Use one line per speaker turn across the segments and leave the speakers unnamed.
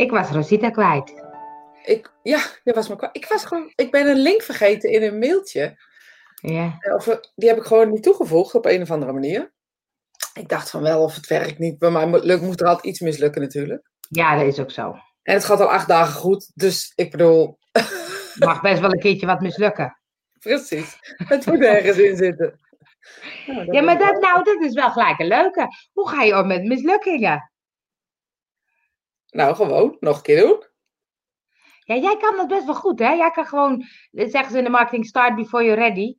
Ik was Rosita kwijt.
Ik, ja, je was me kwijt. Ik, was gewoon, ik ben een link vergeten in een mailtje.
Ja.
Of, eh, die heb ik gewoon niet toegevoegd op een of andere manier. Ik dacht van wel of het werkt niet. Bij mij moet, lukt- moet er altijd iets mislukken natuurlijk.
ja, dat is ook zo.
En het gaat al acht dagen goed. Dus ik bedoel,
Mag best wel een keertje wat mislukken.
precies. Het moet ergens in zitten. Nou,
Ja, maar
is-
dat, nou, dat is wel gelijk een leuke. Hoe ga je om met mislukkingen?
Nou, gewoon. Nog een keer doen.
Ja, jij kan dat best wel goed, hè? Jij kan gewoon, dat zeggen ze in de marketing, start before you're ready.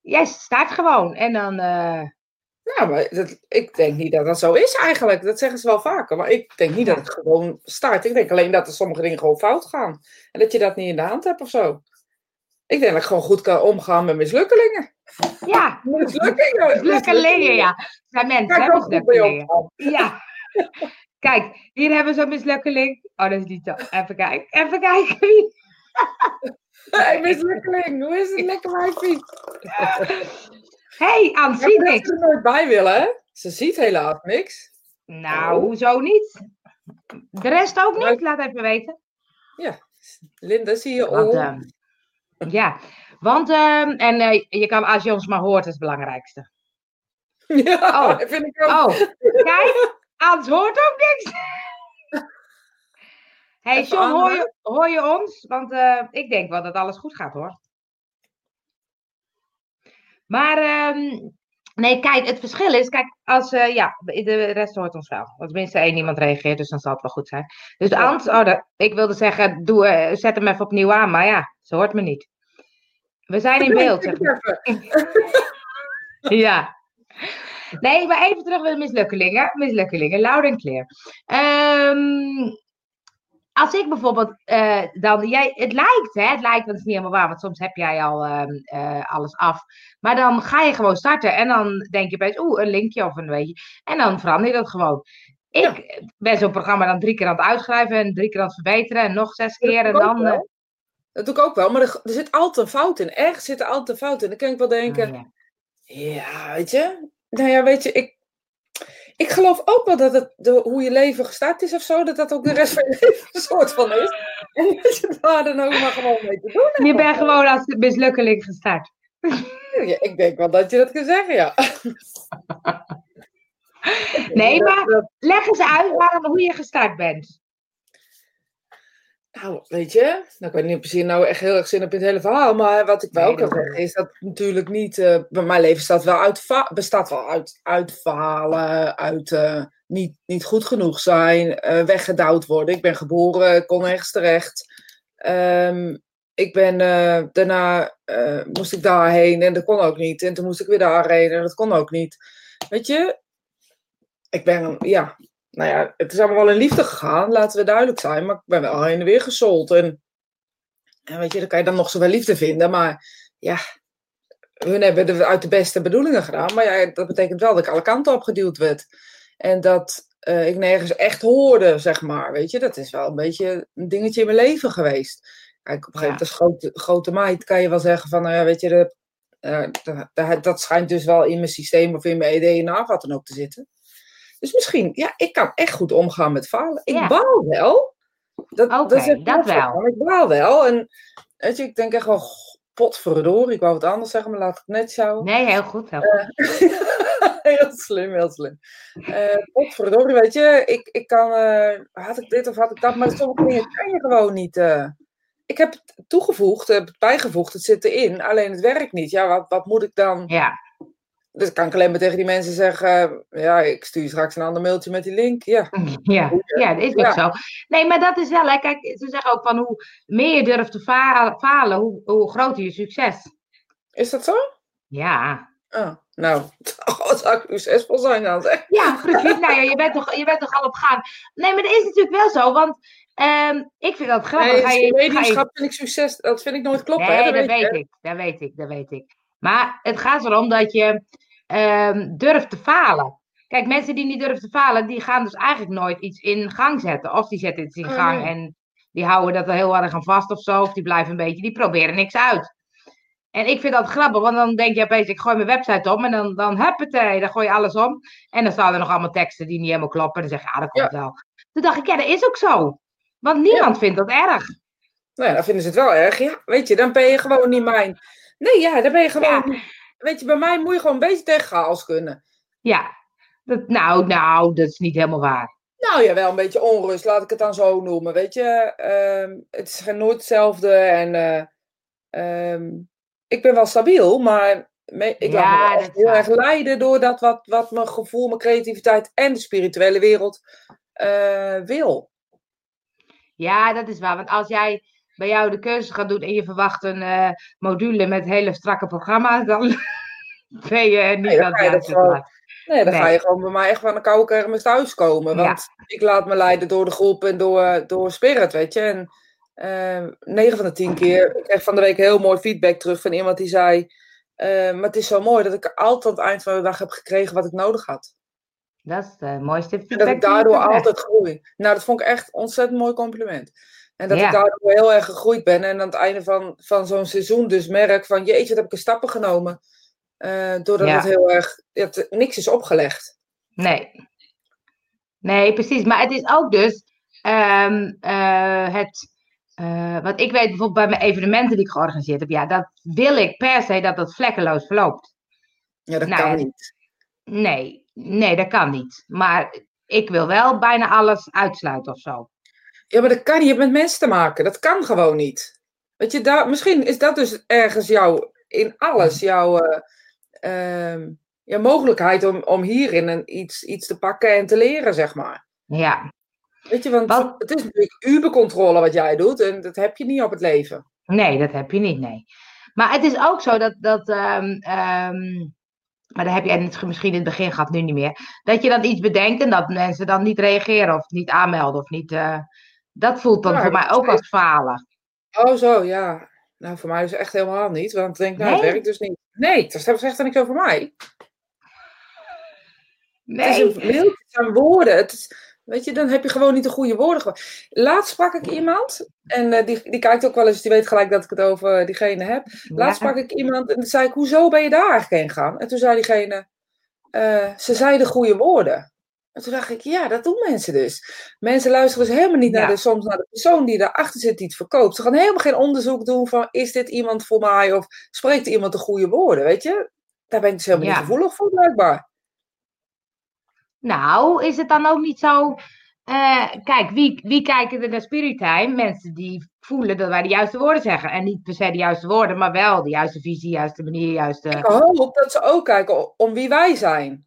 Jij start gewoon en dan, eh,
Ja, maar dat, ik denk niet dat dat zo is eigenlijk. Dat zeggen ze wel vaker. Maar ik denk niet dat het gewoon start. Ik denk alleen dat er sommige dingen gewoon fout gaan. En dat je dat niet in de hand hebt of zo. Ik denk dat ik gewoon goed kan omgaan met mislukkelingen.
ja,
Mislukkingen.
mislukkelingen, ja. Zijn mensen, hè, mislukkelingen. Ja. Kijk, hier hebben we zo'n mislukkeling. Oh, dat is niet zo. Even kijken, even kijken. wie-
Hey, mislukkeling. Hoe is het lekker
hey,
Ja,
zie
maar dat
niks.
ze er nooit bij willen, hè? Ze ziet helaas niks.
Nou, hoezo niet? De rest ook niet? Laat even weten.
Linda, zie je
Want,
al?
ehm, ja, want, ehm, en eh, je kan, als je ons maar hoort, is het belangrijkste.
ja,
oh.
vind ik ook.
Oh, kijk, Ans hoort ook niks. hey, John, hoor je, hoor je ons? Want eh, ik denk wel dat alles goed gaat, hoor. Maar, ehm, nee, kijk, het verschil is, kijk, als, eh, ja, de rest hoort ons wel. Want tenminste één iemand reageert, dus dan zal het wel goed zijn. Dus. Ans, oh, dat, ik wilde zeggen, doe, eh, zet hem even opnieuw aan, maar ja, ze hoort me niet. We zijn in beeld, zeg maar. Ja. Nee, maar even terug naar de mislukkelingen. Mislukkelingen, loud en clear. Ehm, als ik bijvoorbeeld eh, dan, jij, het lijkt, hè, het lijkt, want het is niet helemaal waar, want soms heb jij al ehm, eh, alles af. Maar dan ga je gewoon starten en dan denk je opeens, oeh, een linkje of een weet je. En dan verander je dat gewoon. Ik ben zo'n programma dan drie keer aan het uitschrijven en drie keer aan het verbeteren en nog zes keer en dan. eh.
Dat doe ik ook wel, maar er, er zit altijd een fout in. Ergens zit er altijd een fout in. Dan kan ik wel denken,
oh, ja.
Ja, weet je. Nou ja, weet je, ik, ik geloof ook wel dat het de, hoe je leven gestart is of zo, dat dat ook de rest van je leven een soort van is. En dat je daar dan ook maar gewoon mee te doen hebt.
Je bent gewoon als mislukkeling gestart.
Ja, ik denk wel dat je dat kan zeggen, ja.
Nee, maar- Leg eens uit waarom, hoe je gestart bent.
Nou, weet je, nou, ik weet niet of je nou echt heel erg zin in het hele verhaal, maar wat ik wel
Nee,
kan zeggen is dat natuurlijk niet, eh, bij mijn leven staat wel uit, bestaat wel uit, uit verhalen, uit niet, niet goed genoeg zijn, eh, weggedouwd worden. Ik ben geboren, ik kon ergens terecht. Ehm, ik ben eh, daarna moest ik daarheen en dat kon ook niet. En toen moest ik weer daarheen en dat kon ook niet. Weet je, ik ben, ja, nou ja, het is allemaal wel in liefde gegaan, laten we duidelijk zijn. Maar ik ben wel heen en weer gesold. En, en weet je, dan kan je dan nog zoveel liefde vinden. Maar ja, hun hebben het uit de beste bedoelingen gedaan. Maar ja, dat betekent wel dat ik alle kanten op geduwd werd. En dat eh, ik nergens echt hoorde, zeg maar. Weet je, dat is wel een beetje een dingetje in mijn leven geweest. Kijk, op een gegeven moment als grote, grote meid kan je wel zeggen van, nou ja, weet je, dat, eh, dat, schijnt dus wel in mijn systeem of in mijn DNA of wat dan ook te zitten. Dus misschien, ja, ik kan echt goed omgaan met falen. Ik
Ja.
baal wel. Dat,
Oké,
is
dat wel.
van, Ik baal wel. En weet je, ik denk echt wel, potverdorie, ik wou wat anders zeggen, maar laat het net zo.
Nee, heel goed. Heel goed.
heel slim, heel slim. Eh potverdorie, weet je, ik, ik kan, eh, had ik dit of had ik dat, maar sommige dingen kan je gewoon niet. eh. Ik heb het toegevoegd, heb het bijgevoegd, het zit erin, alleen het werkt niet. Ja, wat, wat moet ik dan?
Ja,
Dus kan ik alleen maar tegen die mensen zeggen, ja, ik stuur je straks een ander mailtje met die link. Ja,
ja, ja, dat is ook
Ja.
zo. Nee, maar dat is wel, hè, kijk, ze zeggen ook van hoe meer je durft te fa- falen, hoe, hoe groter je succes.
is dat zo?
Ja,
Oh, nou, wat zou ik succesvol zijn dan zeg.
ja precies. nou ja, je bent, toch, je bent toch al op gang. Nee, maar dat is natuurlijk wel zo, want ehm, ik vind dat grappig.
Nee,
ga je, ga je-
mediumschap vind ik succes, dat vind ik nooit kloppen.
Nee,
hè?
dat
weet
weet ik, dat weet ik, dat weet ik. Maar het gaat erom dat je ehm, durft te falen. Kijk, mensen die niet durven te falen, die gaan dus eigenlijk nooit iets in gang zetten. Of die zetten iets in
Oh,
gang en die houden dat er heel erg aan vast of zo. Of die blijven een beetje, die proberen niks uit. En ik vind dat grappig, want dan denk je opeens, ik gooi mijn website om en dan, dan huppatee, dan gooi je alles om. En dan staan er nog allemaal teksten die niet helemaal kloppen. En dan zeg je, ja, dat komt wel. Toen dacht ik, ja, dat is ook zo. Want niemand vindt dat erg.
Nou ja, dan vinden ze het wel erg. Ja, weet je, dan ben je gewoon niet mijn. Nee, ja, dan ben je gewoon.
Ja.
Weet je, bij mij moet je gewoon een beetje tegen chaos kunnen.
Ja, dat, nou, nou, dat is niet helemaal waar.
Nou ja, wel een beetje onrust, laat ik het dan zo noemen. Weet je, Ehm, het is geen- nooit hetzelfde. En eh, ehm, ik ben wel stabiel, maar me- ik
Ja,
laat me heel
waar.
erg leiden door dat wat, wat mijn gevoel, mijn creativiteit en de spirituele wereld eh, wil.
Ja, dat is waar. Want als jij bij jou de keuze gaat doen en je verwacht een eh, module met hele strakke programma's, dan ben je niet
Nee,
aan het
gewoon-. Nee, dan ga je gewoon bij mij echt van een koude kermis thuiskomen.
Ja.
Want ik laat me leiden door de groep en door, door spirit, weet je. En eh 9 van de 10 keer, ik kreeg van de week heel mooi feedback terug van iemand die zei... eh, maar het is zo mooi dat ik altijd aan het eind van de dag heb gekregen wat ik nodig had.
Dat is de mooiste
En dat
feedback
ik daardoor altijd groei. Nou, dat vond ik echt een ontzettend mooi compliment. En dat
Ja.
ik daardoor heel erg gegroeid ben. En aan het einde van, van zo'n seizoen dus merk van... Jeetje, wat heb ik een stappen genomen. Eh, doordat
Ja.
het heel erg... Het, niks is opgelegd.
Nee. Nee, precies. Maar het is ook dus ehm, eh, het. eh, want ik weet bijvoorbeeld bij mijn evenementen die ik georganiseerd heb, ja, dat wil ik per se dat dat vlekkeloos verloopt.
Ja, dat
Nou
kan niet.
Nee, nee, dat kan niet. Maar ik wil wel bijna alles uitsluiten of zo.
Ja, maar dat kan niet. Je hebt met mensen te maken. Dat kan gewoon niet. Weet je, daar, misschien is dat dus ergens jouw, in alles, jouw, eh, ehm, jouw mogelijkheid om, om hierin een, iets, iets te pakken en te leren, zeg maar.
Ja.
Weet je, want
Wat-
het is natuurlijk ubercontrole wat jij doet en dat heb je niet op het leven.
Nee, dat heb je niet, nee. Maar het is ook zo dat, dat ehm, ehm, maar dat heb jij misschien in het begin gehad, nu niet meer, dat je dan iets bedenkt en dat mensen dan niet reageren of niet aanmelden of niet, eh, dat voelt dan
Ja,
voor mij ook als falen.
Oh, zo, ja. Nou, voor mij is het echt helemaal niet, want ik denk, nou, het
Nee?
werkt dus niet. Nee, dat zegt er niks over mij. Het is
Nee,
een zijn woorden. Het is, weet je, dan heb je gewoon niet de goede woorden. Laatst sprak ik iemand, en eh, die, die kijkt ook wel eens, die weet gelijk dat ik het over diegene heb. Laatst
Ja.
sprak ik iemand en toen zei ik, hoezo ben je daar eigenlijk heen gegaan? En toen zei diegene, eh, ze zei de goede woorden. En toen dacht ik, ja, dat doen mensen dus. Mensen luisteren dus helemaal niet naar de, soms naar de persoon die daarachter zit die het verkoopt. Ze gaan helemaal geen onderzoek doen van, is dit iemand voor mij? Of spreekt iemand de goede woorden, weet je? Daar ben ik dus helemaal
Ja.
niet gevoelig voor, blijkbaar.
Nou, is het dan ook niet zo. eh, kijk, wie, wie kijken er naar Spirit Time? Mensen die voelen dat wij de juiste woorden zeggen. En niet per se de juiste woorden, maar wel de juiste visie, juiste manier, juiste.
Ik hoop dat ze ook kijken om wie wij zijn.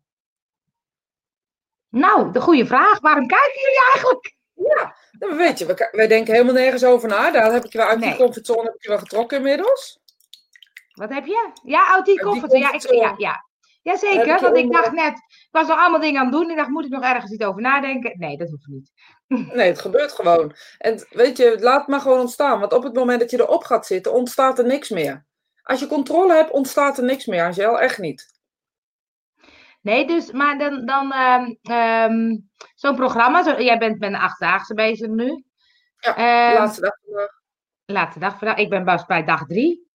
Nou, de goede vraag. Waarom kijken jullie eigenlijk?
Ja, nou, weet je, we- wij denken helemaal nergens over na. Daar heb ik je wel uit
Nee.
die comfortzone heb ik je wel getrokken inmiddels.
Wat heb je? Ja, uit die koffer. Ja, ik,
comfortzone.
ja, ja. Jazeker, want ik dacht net, ik was nog allemaal dingen aan het doen. Ik dacht, moet ik nog ergens iets over nadenken? Nee, dat hoeft niet.
Nee, het gebeurt gewoon. En weet je, laat het maar gewoon ontstaan. Want op het moment dat je erop gaat zitten, ontstaat er niks meer. Als je controle hebt, ontstaat er niks meer, Angel. Echt niet.
Nee, dus, maar dan, dan ehm, ehm, zo'n programma. Zo, jij bent met een achtdaagse bezig nu.
Ja,
Ehm,
Laatste dag vandaag.
Laatste dag vandaag. Ik ben pas bij dag drie.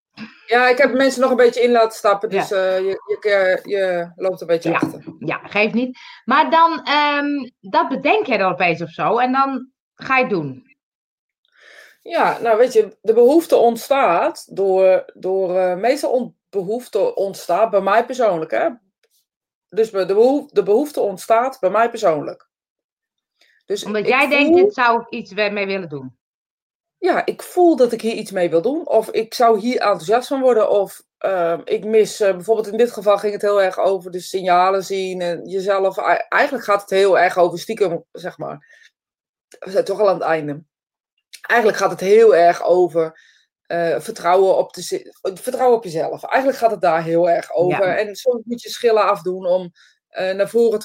Ja, ik heb mensen nog een beetje in laten stappen. Dus
Ja.
eh, je, je, je loopt een beetje
Ja.
achter.
Ja, geeft niet. Maar dan, ehm, dat bedenk jij dan opeens of zo. En dan ga je het doen.
Ja, nou weet je, de behoefte ontstaat door, door eh, meestal on, behoefte ontstaat bij mij persoonlijk, hè. Dus de behoefte, de behoefte ontstaat bij mij persoonlijk. Dus
Omdat jij denkt, dit zou ik iets mee willen doen.
Ja, ik voel dat ik hier iets mee wil doen. Of ik zou hier enthousiast van worden. Of ehm, ik mis, eh, bijvoorbeeld in dit geval ging het heel erg over de signalen zien. En jezelf, ei- eigenlijk gaat het heel erg over stiekem, zeg maar. We zijn toch al aan het einde. Eigenlijk gaat het heel erg over eh, vertrouwen, op de, vertrouwen op jezelf. Eigenlijk gaat het daar heel erg over.
Ja.
En soms moet je schillen afdoen om eh, naar voren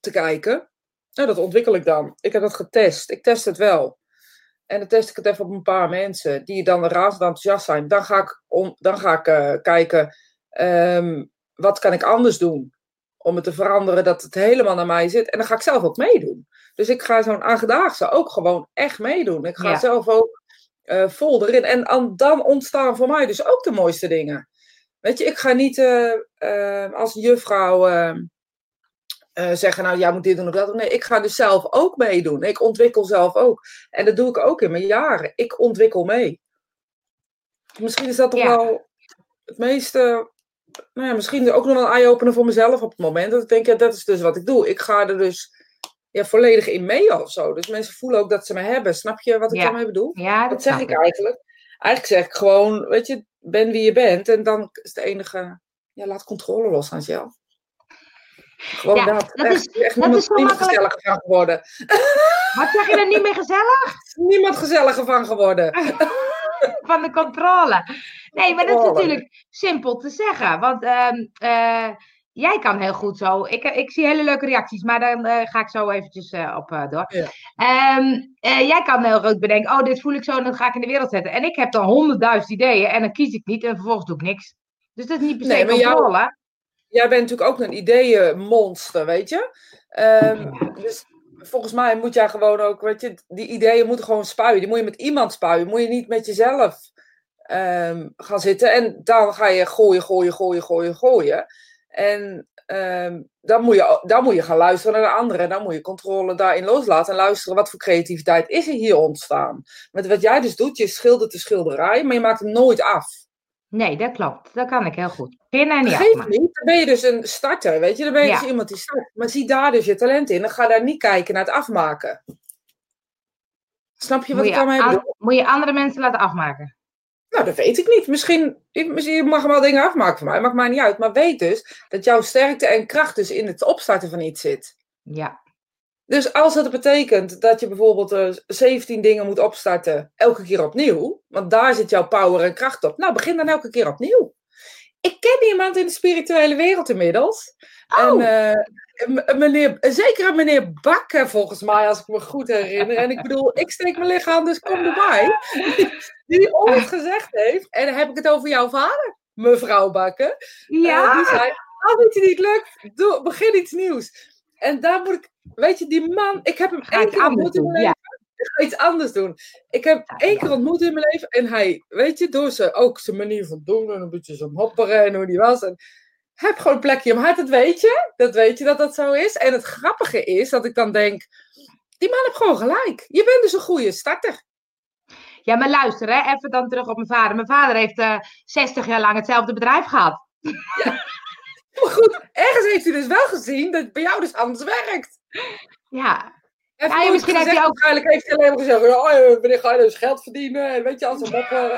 te- kijken. Nou, dat ontwikkel ik dan. Ik heb dat getest. Ik test het wel. En dan test ik het even op een paar mensen die dan razend enthousiast zijn. Dan ga ik, om, dan ga ik eh, kijken, ehm, wat kan ik anders doen om het te veranderen dat het helemaal naar mij zit. En dan ga ik zelf ook meedoen. Dus ik ga zo'n aangdaagse ook gewoon echt meedoen. Ik ga
Ja.
zelf ook eh, vol erin. En an- dan ontstaan voor mij dus ook de mooiste dingen. Weet je, ik ga niet eh, eh, als juffrouw... zeggen, nou, jij moet dit doen of dat doen. Nee, ik ga dus zelf ook meedoen. Ik ontwikkel zelf ook. En dat doe ik ook in mijn jaren. Ik ontwikkel mee. Misschien is dat toch
Ja.
wel het meeste... Nou ja, misschien ook nog wel een eye-opener voor mezelf op het moment. Dat ik denk, ja, dat is dus wat ik doe. Ik ga er dus ja, volledig in mee of zo. Dus mensen voelen ook dat ze me hebben. Snap je wat ik
Ja.
daarmee bedoel?
Ja, dat,
Dat zeg ik eigenlijk. Eigenlijk zeg ik gewoon, weet je, ben wie je bent. En dan is het enige, ja, laat controle los, Angel. Gewoon
Ja,
dat.
dat
echt,
is-
echt
dat
niemand,
is
niemand van geworden.
Wat zeg je er niet meer gezellig?
Niemand gezelliger van geworden.
Van de controle. Nee, maar dat is natuurlijk simpel te zeggen. Want eh, jij kan heel goed zo. Ik, ik zie hele leuke reacties, maar dan eh, ga ik zo eventjes eh, op eh, door.
Ja.
Ehm, eh, jij kan heel goed bedenken, oh, dit voel ik zo en dat ga ik in de wereld zetten. En ik heb dan honderdduizend ideeën en dan kies ik niet en vervolgens doe ik niks. Dus dat is niet per se
Nee, jou-
controle.
Jij bent natuurlijk ook een ideeënmonster, weet je. Ehm, dus volgens mij moet jij gewoon ook, weet je, die ideeën moeten gewoon spuien. Die moet je met iemand spuien. Moet je niet met jezelf ehm, gaan zitten. En dan ga je gooien, gooien, gooien, gooien, gooien. En ehm, dan, moet je, dan moet je gaan luisteren naar de anderen. En dan moet je controle daarin loslaten. En luisteren wat voor creativiteit is er hier ontstaan. Met wat jij dus doet, je schildert de schilderij, maar je maakt hem nooit af.
Nee, dat klopt. Dat kan ik heel goed. Beginnen en niet
niet. Dan ben je dus een starter, weet je. Dan ben je
Ja.
dus iemand die start. Maar zie daar dus je talent in. Dan ga daar niet kijken naar het afmaken. Snap je wat
Moet
ik daarmee bedoel?
moet je andere mensen laten afmaken.
Nou, dat weet ik niet. Misschien, misschien je mag wel dingen afmaken van mij. Maakt mij niet uit. Maar weet dus dat jouw sterkte en kracht dus in het opstarten van iets zit.
Ja.
Dus als dat betekent dat je bijvoorbeeld eh, 17 dingen moet opstarten, elke keer opnieuw, want daar zit jouw power en kracht op. Nou, begin dan elke keer opnieuw. Ik ken iemand in de spirituele wereld inmiddels. En
Oh.
eh, m- meneer, zeker een meneer Bakker volgens mij, als ik me goed herinner. En ik bedoel, ik steek mijn lichaam, dus kom erbij. Die ooit gezegd heeft, en dan heb ik het over jouw vader, mevrouw Bakker.
Ja.
Eh, die zei, als iets niet lukt, doe, begin iets nieuws. En daar moet ik, weet je, die man, ik heb hem één keer ontmoet in mijn
ja.
leven. Ik ga iets anders doen. Ik heb
Ja,
één
ja.
keer ontmoet in mijn leven en hij, weet je, door zijn, ook zijn manier van doen en een beetje zijn hopperen en hoe die was. En heeft gewoon een plekje in mijn hart, dat weet je. Dat weet je dat dat zo is. En het grappige is dat ik dan denk, die man heeft gewoon gelijk. Je bent dus een goede starter.
Ja, maar luister, hè, even dan terug op mijn vader. Mijn vader heeft eh 60 jaar lang hetzelfde bedrijf gehad.
Maar goed, ergens heeft hij dus wel gezien dat het bij jou dus anders werkt.
Ja,
Hij
Ja, misschien heeft hij ook-
Waarschijnlijk heeft hij alleen maar gezegd, ja, eh, wanneer ga je dus geld verdienen? En weet je, als een moppen.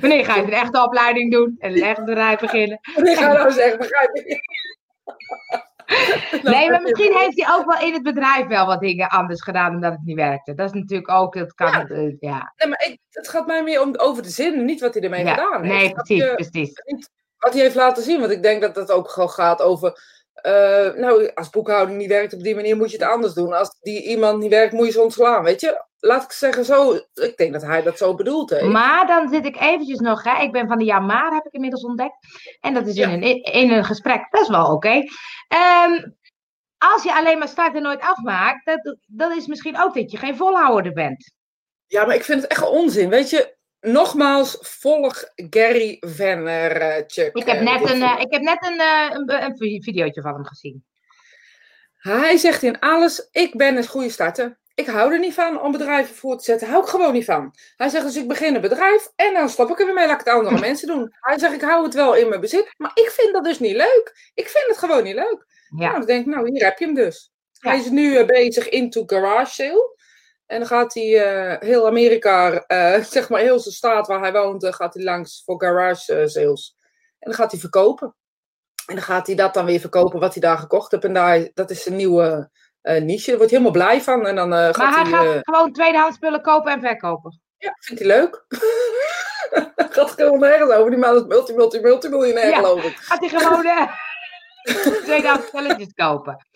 Wanneer ga je een echte opleiding doen en een echt bedrijf beginnen?
Wanneer ga je nou zeggen, begrijp ik niet. Nou,
Nee, maar misschien heeft hij ook wel in het bedrijf wel wat dingen anders gedaan omdat het niet werkte. Dat is natuurlijk ook, dat kan,
Ja.
eh, ja.
Nee, maar ik, het gaat mij meer om, over de zin, niet wat hij ermee
ja.
gedaan heeft.
Nee, precies,
je?
precies.
Wat hij heeft laten zien, want ik denk dat het ook gewoon gaat over... eh, nou, als boekhouding niet werkt op die manier, moet je het anders doen. Als die iemand niet werkt, moet je ze ontslaan, weet je? Laat ik zeggen zo, ik denk dat hij dat zo bedoeld heeft.
Maar dan zit ik eventjes nog, hè, ik ben van de ja maar, heb ik inmiddels ontdekt. En dat is in, een, in een gesprek best wel oké. Ehm, als je alleen maar start en nooit afmaakt, dat, dat is misschien ook dat je geen volhouder bent.
Ja, maar ik vind het echt onzin. Weet je, nogmaals, volg Gary.
Ik heb
eh,
net een, eh,
video.
ik heb net een, eh, een, een vi- videootje van hem gezien.
Hij zegt in alles, ik ben een goede starter. Ik hou er niet van om bedrijven voor te zetten. Hou ik gewoon niet van. Hij zegt dus, ik begin een bedrijf en dan stop ik er weer mee. Laat ik het andere mensen doen. Hij zegt, ik hou het wel in mijn bezit. Maar ik vind dat dus niet leuk. Ik vind het gewoon niet leuk. Nou,
Ja,
dan denk ik, nou, hier heb je hem dus.
Ja.
Hij is nu eh, bezig into garage sale. En dan gaat hij eh, heel Amerika, eh, zeg maar heel zijn staat waar hij woont, eh, gaat hij langs voor garage sales. En dan gaat hij verkopen. En dan gaat hij dat dan weer verkopen wat hij daar gekocht heeft. En daar, dat is zijn nieuwe niche. Daar wordt hij helemaal blij van. En dan gaat
maar hij
hij...
gaat gewoon tweedehands spullen kopen en verkopen.
ja, vindt hij leuk. gaat gewoon nergens over. Die man is multi, multi, multimiljonair
Ja.
geloof ik.
Gaat hij gewoon eh, tweedehands spulletjes kopen.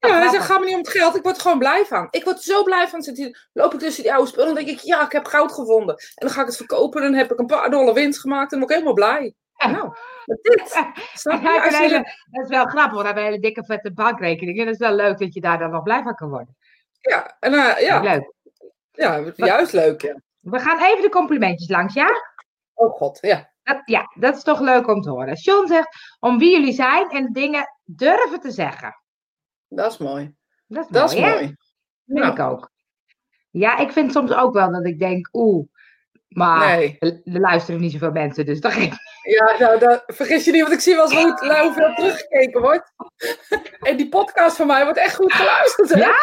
Ja, hij zegt, ga me niet om het geld. Ik word er gewoon blij van. Ik word zo blij van. Zit hier, loop ik tussen die oude spullen. Dan denk ik, ja, ik heb goud gevonden. En dan ga ik het verkopen. En dan heb ik een paar dollar winst gemaakt. En dan word ik helemaal blij.
Ja.
Nou, met dit. Snap je? Als je
dat is wel grappig, want hij heeft een hele dikke vette bankrekening. En dat is wel leuk dat je daar dan nog blij van kan worden.
Ja, en, eh, ja,
Leuk.
ja, juist leuk. Ja.
We gaan even de complimentjes langs, ja?
Oh god, ja.
Dat, ja, dat is toch leuk om te horen. John zegt om wie jullie zijn en dingen durven te zeggen.
Dat is mooi.
Dat is
Dat
mooi,
is mooi.
Vind
Ja.
ik ook. Ja, ik vind soms ook wel dat ik denk, oeh, maar
Nee.
er er luisteren niet zoveel mensen, dus dat geeft
Ja, nou, dat, vergis je niet, want ik zie wel eens hoe, hoeveel teruggekeken wordt. En die podcast van mij wordt echt goed geluisterd. hè?
Ja?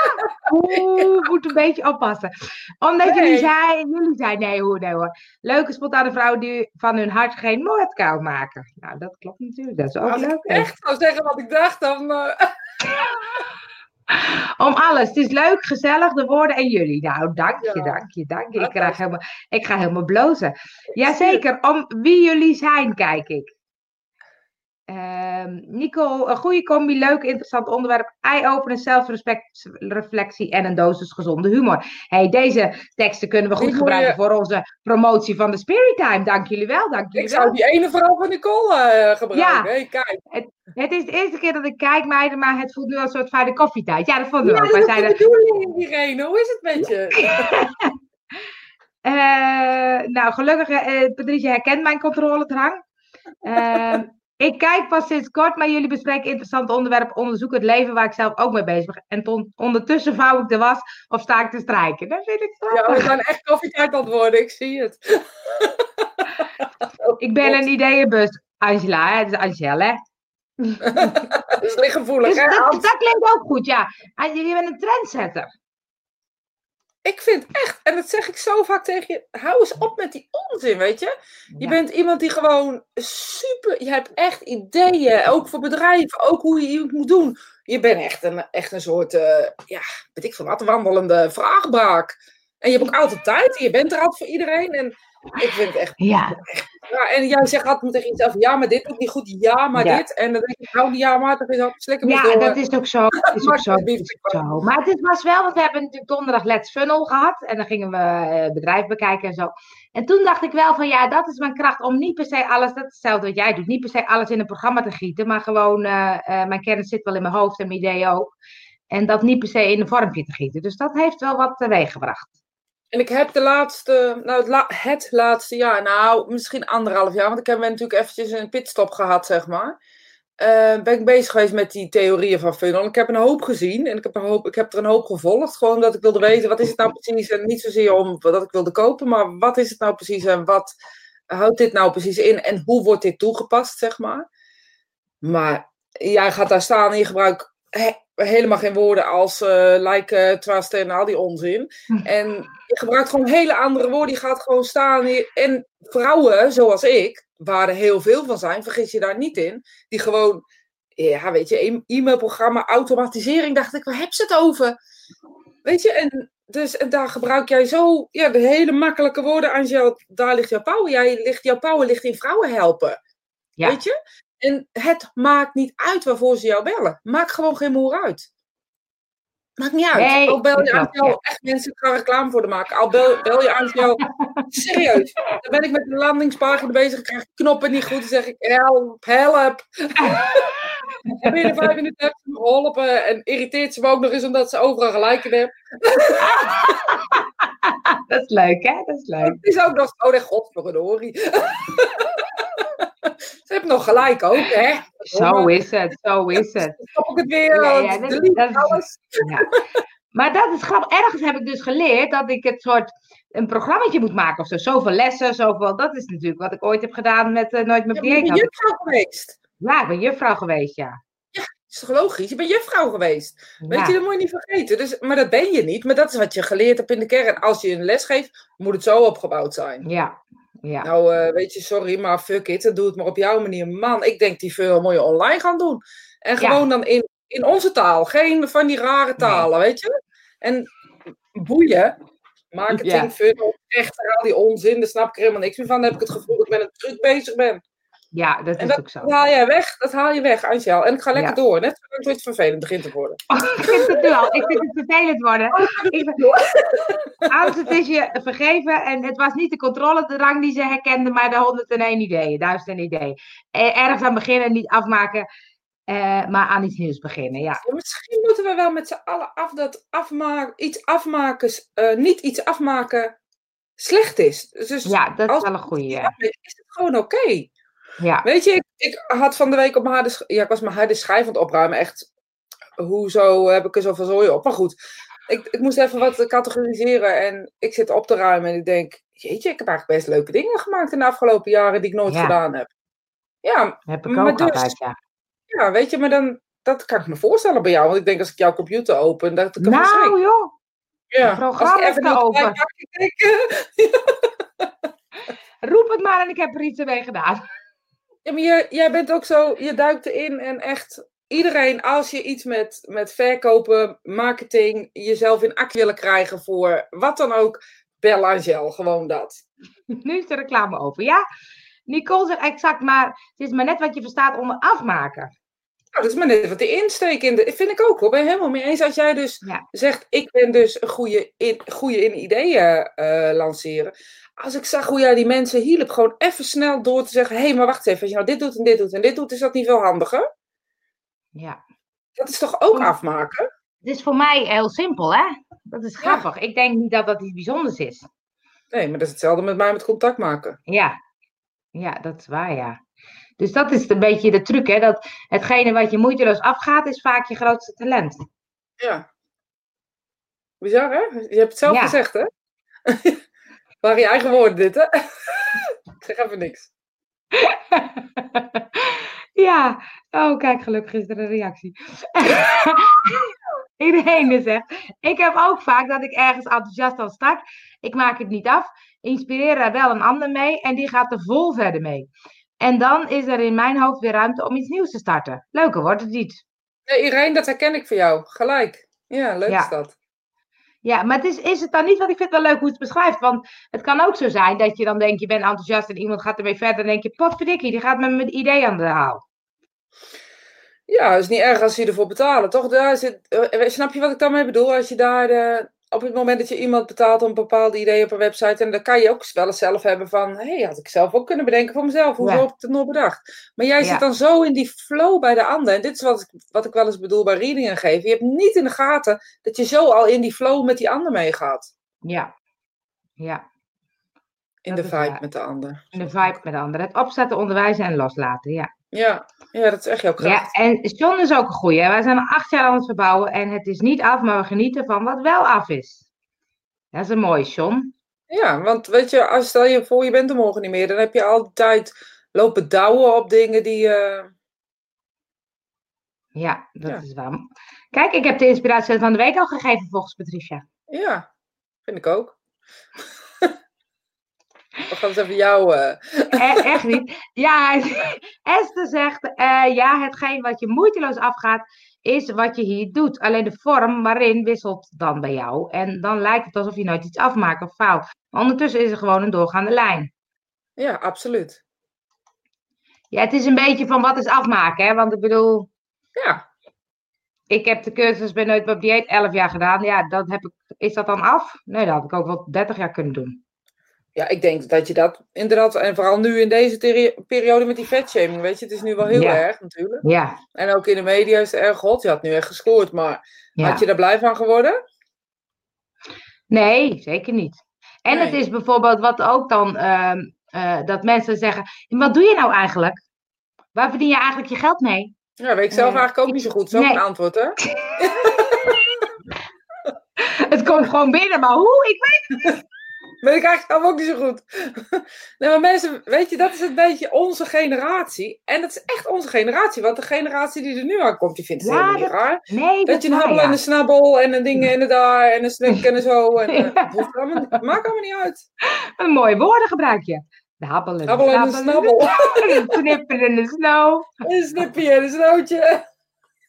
Oeh, moet een beetje oppassen. Omdat
Nee.
jullie zijn, jullie zijn, nee hoor, nee hoor. Leuke spontane vrouwen die van hun hart geen moordkuil maken. Nou, dat klopt natuurlijk. Dat is ook
Als ik
leuk.
echt zou zeggen wat ik dacht, dan... eh,
Om alles. Het is leuk, gezellig, de woorden en jullie. Nou, dank je,
Ja.
dank je, dank je. Ik, krijg helemaal, ik ga helemaal blozen. Jazeker, om wie jullie zijn, kijk ik. Ehm Nico, een goede combi, leuk, interessant onderwerp, eye-opener, zelfreflectie en een dosis gezonde humor. Hey, deze teksten kunnen we goed gebruiken
je-
voor onze promotie van de Spirit Time. Dank jullie wel, dank jullie
ik
wel.
zou die ene vrouw van Nicole eh, gebruiken.
Ja.
Hey, kijk.
Het is de eerste keer dat ik kijk, meiden, maar het voelt nu als een soort fijne koffietijd. Ja, dat vonden we
Ja,
ook.
dat
Wij
is de bedoeling, Irene. Hoe is het met je?
Eh, nou, gelukkig, eh Patricia herkent mijn controledrang. Ehm, ik kijk pas sinds kort, maar jullie bespreken interessante onderwerpen, onderzoeken het leven waar ik zelf ook mee bezig ben. En ton- ondertussen vouw ik de was of sta ik te strijken. Dat vind ik
Ja,
grappig.
we gaan echt het worden, ik zie het.
ik ben een ideeënbus, Angela, hè? Het is Angela, hè?
Dat is lichtgevoelig,
Dus
hè?
dat, klinkt ook goed, ja. En je bent een trendsetter.
Ik vind echt, en dat zeg ik zo vaak tegen je, hou eens op met die onzin, weet je? Je
Ja.
bent iemand die gewoon super, je hebt echt ideeën, ook voor bedrijven, ook hoe je het moet doen. Je bent echt een, echt een soort, eh, ja, weet ik veel wat, wandelende vraagbaak. En je hebt ook altijd tijd, en je bent er altijd voor iedereen. En ik vind het echt,
Ja,
ja, en jij zegt altijd tegen jezelf, ja, maar dit doet niet goed, ja, maar
Ja.
dit. En dan denk ik, hou die ja, maar, dan is dat slikken
ja
door.
dat is ook zo. Dat is ook zo. dat is ook zo. Maar het is, was wel, want we hebben natuurlijk donderdag Let's Funnel gehad. En dan gingen we eh, bedrijf bekijken en zo. En toen dacht ik wel van ja, dat is mijn kracht om niet per se alles, dat is hetzelfde wat jij doet, niet per se alles in een programma te gieten. Maar gewoon, eh, eh, mijn kennis zit wel in mijn hoofd en mijn ideeën ook. En dat niet per se in een vormpje te gieten. Dus dat heeft wel wat teweeg gebracht.
En ik heb de laatste, nou het, het laatste jaar, nou misschien anderhalf jaar, want ik heb natuurlijk eventjes een pitstop gehad, zeg maar. Eh, ben ik bezig geweest met die theorieën van funnel. Ik heb een hoop gezien en ik heb, een hoop, ik heb er een hoop gevolgd. Gewoon omdat ik wilde weten, wat is het nou precies? En niet zozeer om dat ik wilde kopen, maar wat is het nou precies en wat houdt dit nou precies in? En hoe wordt dit toegepast, zeg maar? Maar jij gaat daar staan en je gebruikt helemaal geen woorden als eh like, eh, trust en al die onzin. En je gebruikt gewoon hele andere woorden. Je gaat gewoon staan. hier- En vrouwen, zoals ik, waar er heel veel van zijn, vergis je daar niet in. Die gewoon, ja, weet je, e- e-mailprogramma, automatisering, dacht ik, waar heb ze het over? Weet je, en, dus, en daar gebruik jij zo, ja, de hele makkelijke woorden, Angel, daar ligt jouw power. Jij ligt, jouw power ligt in vrouwen helpen.
Ja.
Weet je? En het maakt niet uit waarvoor ze jou bellen. Maakt gewoon geen moer uit. Maakt niet uit.
Nee,
Al bel je aan jou,
ja.
echt mensen, ik ga reclame voor de maken. Al bel, bel je aan jou, serieus. Dan ben ik met de landingspagina bezig, ik krijg knoppen niet goed, dan zeg ik help, help. en binnen vijf minuten heb ze me geholpen en irriteert ze me ook nog eens omdat ze overal gelijk in hebben.
Dat is leuk, hè? Dat is leuk.
Het is ook nog, oh nee, godverdorie. ze hebben nog gelijk ook, hè.
Zo is het, zo is het.
Dan stop ik het weer,
Ja,
ja,
ja, dat-
delete
dat is-
alles.
Ja. Maar dat is grappig. Ergens heb ik dus geleerd dat ik het soort een programmaatje moet maken of zo. Zoveel lessen, zoveel. Dat is natuurlijk wat ik ooit heb gedaan met eh, Nooit meer
Je bent
dieet.
een juffrouw geweest.
Ja, ik ben juffrouw geweest, ja.
is toch logisch? Je bent juffrouw geweest. Weet
Ja.
je, dat moet je niet vergeten. Dus, maar dat ben je niet. Maar dat is wat je geleerd hebt in de kern. Als je een les geeft, moet het zo opgebouwd zijn.
Ja, ja.
Nou, eh, weet je, sorry, maar fuck it. Dan doe het maar op jouw manier. Man, ik denk die veel moet je online gaan doen. En
Ja.
gewoon dan in, in onze taal. Geen van die rare talen, weet je. En boeien. Marketing,
Ja.
funnel, echt al die onzin. Daar snap ik er helemaal niks meer van. Dan heb ik het gevoel dat ik met een truc bezig ben.
Ja, dat
En
is
dat,
ook zo.
dat haal jij weg. Dat haal je weg, Angel. En ik ga lekker
Ja.
door. Net zolang het vervelend begint te worden.
ik vind het nu al. Ik vind het vervelend worden. Hans, het is je vergeven. En het was niet de controledrang die ze herkende, maar de 101 ideeën, duizend ideeën. Eh, Ergens aan beginnen, niet afmaken, eh, maar aan iets nieuws beginnen. Ja,
Ja, misschien moeten we wel met z'n allen af dat afmaken, iets afmaken, eh, niet iets afmaken slecht is. Dus
ja dat is wel een ja.
afmaken, is het gewoon oké.
Ja.
Weet je, ik, ik had van de week op mijn harde, ja, ik was mijn harde schijf aan het opruimen. Echt, hoezo heb ik er zoveel zooi op? Maar goed, ik, ik moest even wat categoriseren en ik zit op te ruimen en ik denk, jeetje, ik heb eigenlijk best leuke dingen gemaakt in de afgelopen jaren die ik nooit
Ja.
gedaan heb. Ja,
Heb ik
Maar
ook
dus-
altijd, ja.
ja, weet je, maar dan, dat kan ik me voorstellen bij jou. Want ik denk als ik jouw computer open, dat ik schrik.
Nou joh,
Ja,
programma
even niet
open. roep het maar en ik heb er iets mee gedaan.
Ja, maar jij, bent ook zo, je duikt erin en echt iedereen, als je iets met, met verkopen, marketing, jezelf in actie willen krijgen voor wat dan ook, bel Angel, gewoon dat.
Nu is de reclame over. Ja, Nicole zegt exact, maar het is maar net wat je verstaat onder afmaken.
Nou, dat is maar net wat de insteek in de, vind ik ook hoor, ben je helemaal mee eens. Als jij dus
Ja.
zegt, ik ben dus een goede in, goede in ideeën eh, lanceren. Als ik zag hoe jij die mensen hielp, gewoon even snel door te zeggen, hé, hey, maar wacht even, als je nou dit doet en dit doet en dit doet, is dat niet veel handiger?
Ja.
Dat is toch ook afmaken?
Het is voor mij heel simpel, hè? Dat is grappig. Ik denk niet dat dat iets bijzonders is.
Nee, maar dat is hetzelfde met mij met contact maken.
Ja. Ja, dat is waar, ja. Dus dat is een beetje de truc, hè? Dat hetgene wat je moeiteloos afgaat, is vaak je grootste talent.
Ja. Bizar, hè? Je hebt het zelf
Ja.
gezegd, hè? Waren je eigen woorden dit, hè? ik zeg even niks.
ja, oh kijk, gelukkig is er een reactie. Iedereen zegt, ik heb ook vaak dat ik ergens enthousiast aan start. Ik maak het niet af, inspireer er wel een ander mee en die gaat er vol verder mee. En dan is er in mijn hoofd weer ruimte om iets nieuws te starten. Leuker wordt het niet.
Nee, Irene, dat herken ik voor jou. Gelijk. Ja, leuk
Ja.
is dat.
Ja, maar het is, is het dan niet, want ik vind het wel leuk hoe het beschrijft. Want het kan ook zo zijn dat je dan denkt, je bent enthousiast en iemand gaat ermee verder. En denk je, potverdikkie, die gaat met mijn idee aan de haal.
Ja, het is niet erg als ze je ervoor betalen, toch? Daar zit, eh, snap je wat ik daarmee bedoel? Als je daar, eh, op het moment dat je iemand betaalt om een bepaald idee op een website, en dan kan je ook wel eens zelf hebben van, hé, hey, had ik zelf ook kunnen bedenken voor mezelf.
Ja.
heb ik het nooit bedacht? Maar jij
Ja.
zit dan zo in die flow bij de ander. En dit is wat ik, wat ik wel eens bedoel bij readingen geven. Je hebt niet in de gaten dat je zo al in die flow met die ander meegaat.
Ja, ja.
In
Dat
de vibe
waar.
met de ander.
In de vibe met anderen. Het opzetten, onderwijzen en loslaten, ja.
Ja, ja dat is echt jouw
Ja,
kracht.
en John is ook een goeie. Wij zijn al acht jaar aan het verbouwen en het is niet af, maar we genieten van wat wel af is. Dat is een mooie, John.
Ja, want weet je, als stel je voor je bent er morgen niet meer, dan heb je altijd lopen douwen op dingen die. eh,
Ja, dat
Ja.
is waar. Kijk, ik heb de inspiratie van de week al gegeven volgens Patricia.
Ja, vind ik ook. We gaan eens even jou. eh,
E- echt niet. Ja, Esther zegt, eh, ja, hetgeen wat je moeiteloos afgaat, is wat je hier doet. Alleen de vorm waarin wisselt dan bij jou. En dan lijkt het alsof je nooit iets afmaakt of fout. Maar ondertussen is er gewoon een doorgaande lijn.
Ja, absoluut.
Ja, het is een beetje van wat is afmaken, hè? Want ik bedoel,
Ja,
ik heb de cursus bij Nooit op dieet 11 jaar gedaan. Ja, dat heb ik, is dat dan af? Nee, dat had ik ook wel 30 jaar kunnen doen.
Ja, ik denk dat je dat inderdaad, en vooral nu in deze periode met die vetshaming, weet je, het is nu wel heel
Ja.
erg natuurlijk.
Ja,
En ook in de media is het erg god, je had nu echt gescoord, maar
ja.
had je daar blij van geworden?
Nee, zeker niet. En het is bijvoorbeeld wat ook dan, ehm, eh, dat mensen zeggen, wat doe je nou eigenlijk? Waar verdien je eigenlijk je geld mee?
Ja, weet ik zelf
Nee.
eigenlijk ook niet zo goed. Zo'n
Nee.
antwoord, hè?
Het komt gewoon binnen, maar hoe? Ik weet
Weet ik eigenlijk zelf ook niet zo goed. nee, maar mensen, weet je, dat is een beetje onze generatie. En dat is echt onze generatie. Want de generatie die er nu aankomt, die vindt het
Ja,
helemaal niet
dat-
raar.
Nee,
Dat
dat
je een habbel en
ja.
een snabbel en een ding en een daar en een snik en een zo. En, eh,
Ja.
allemaal, maakt allemaal niet uit.
Een mooie woorden gebruik je. De habbel en de
Habbel en een
snabbel.
snabbel.
Een snipper en de snow.
Een snippie en een snootje.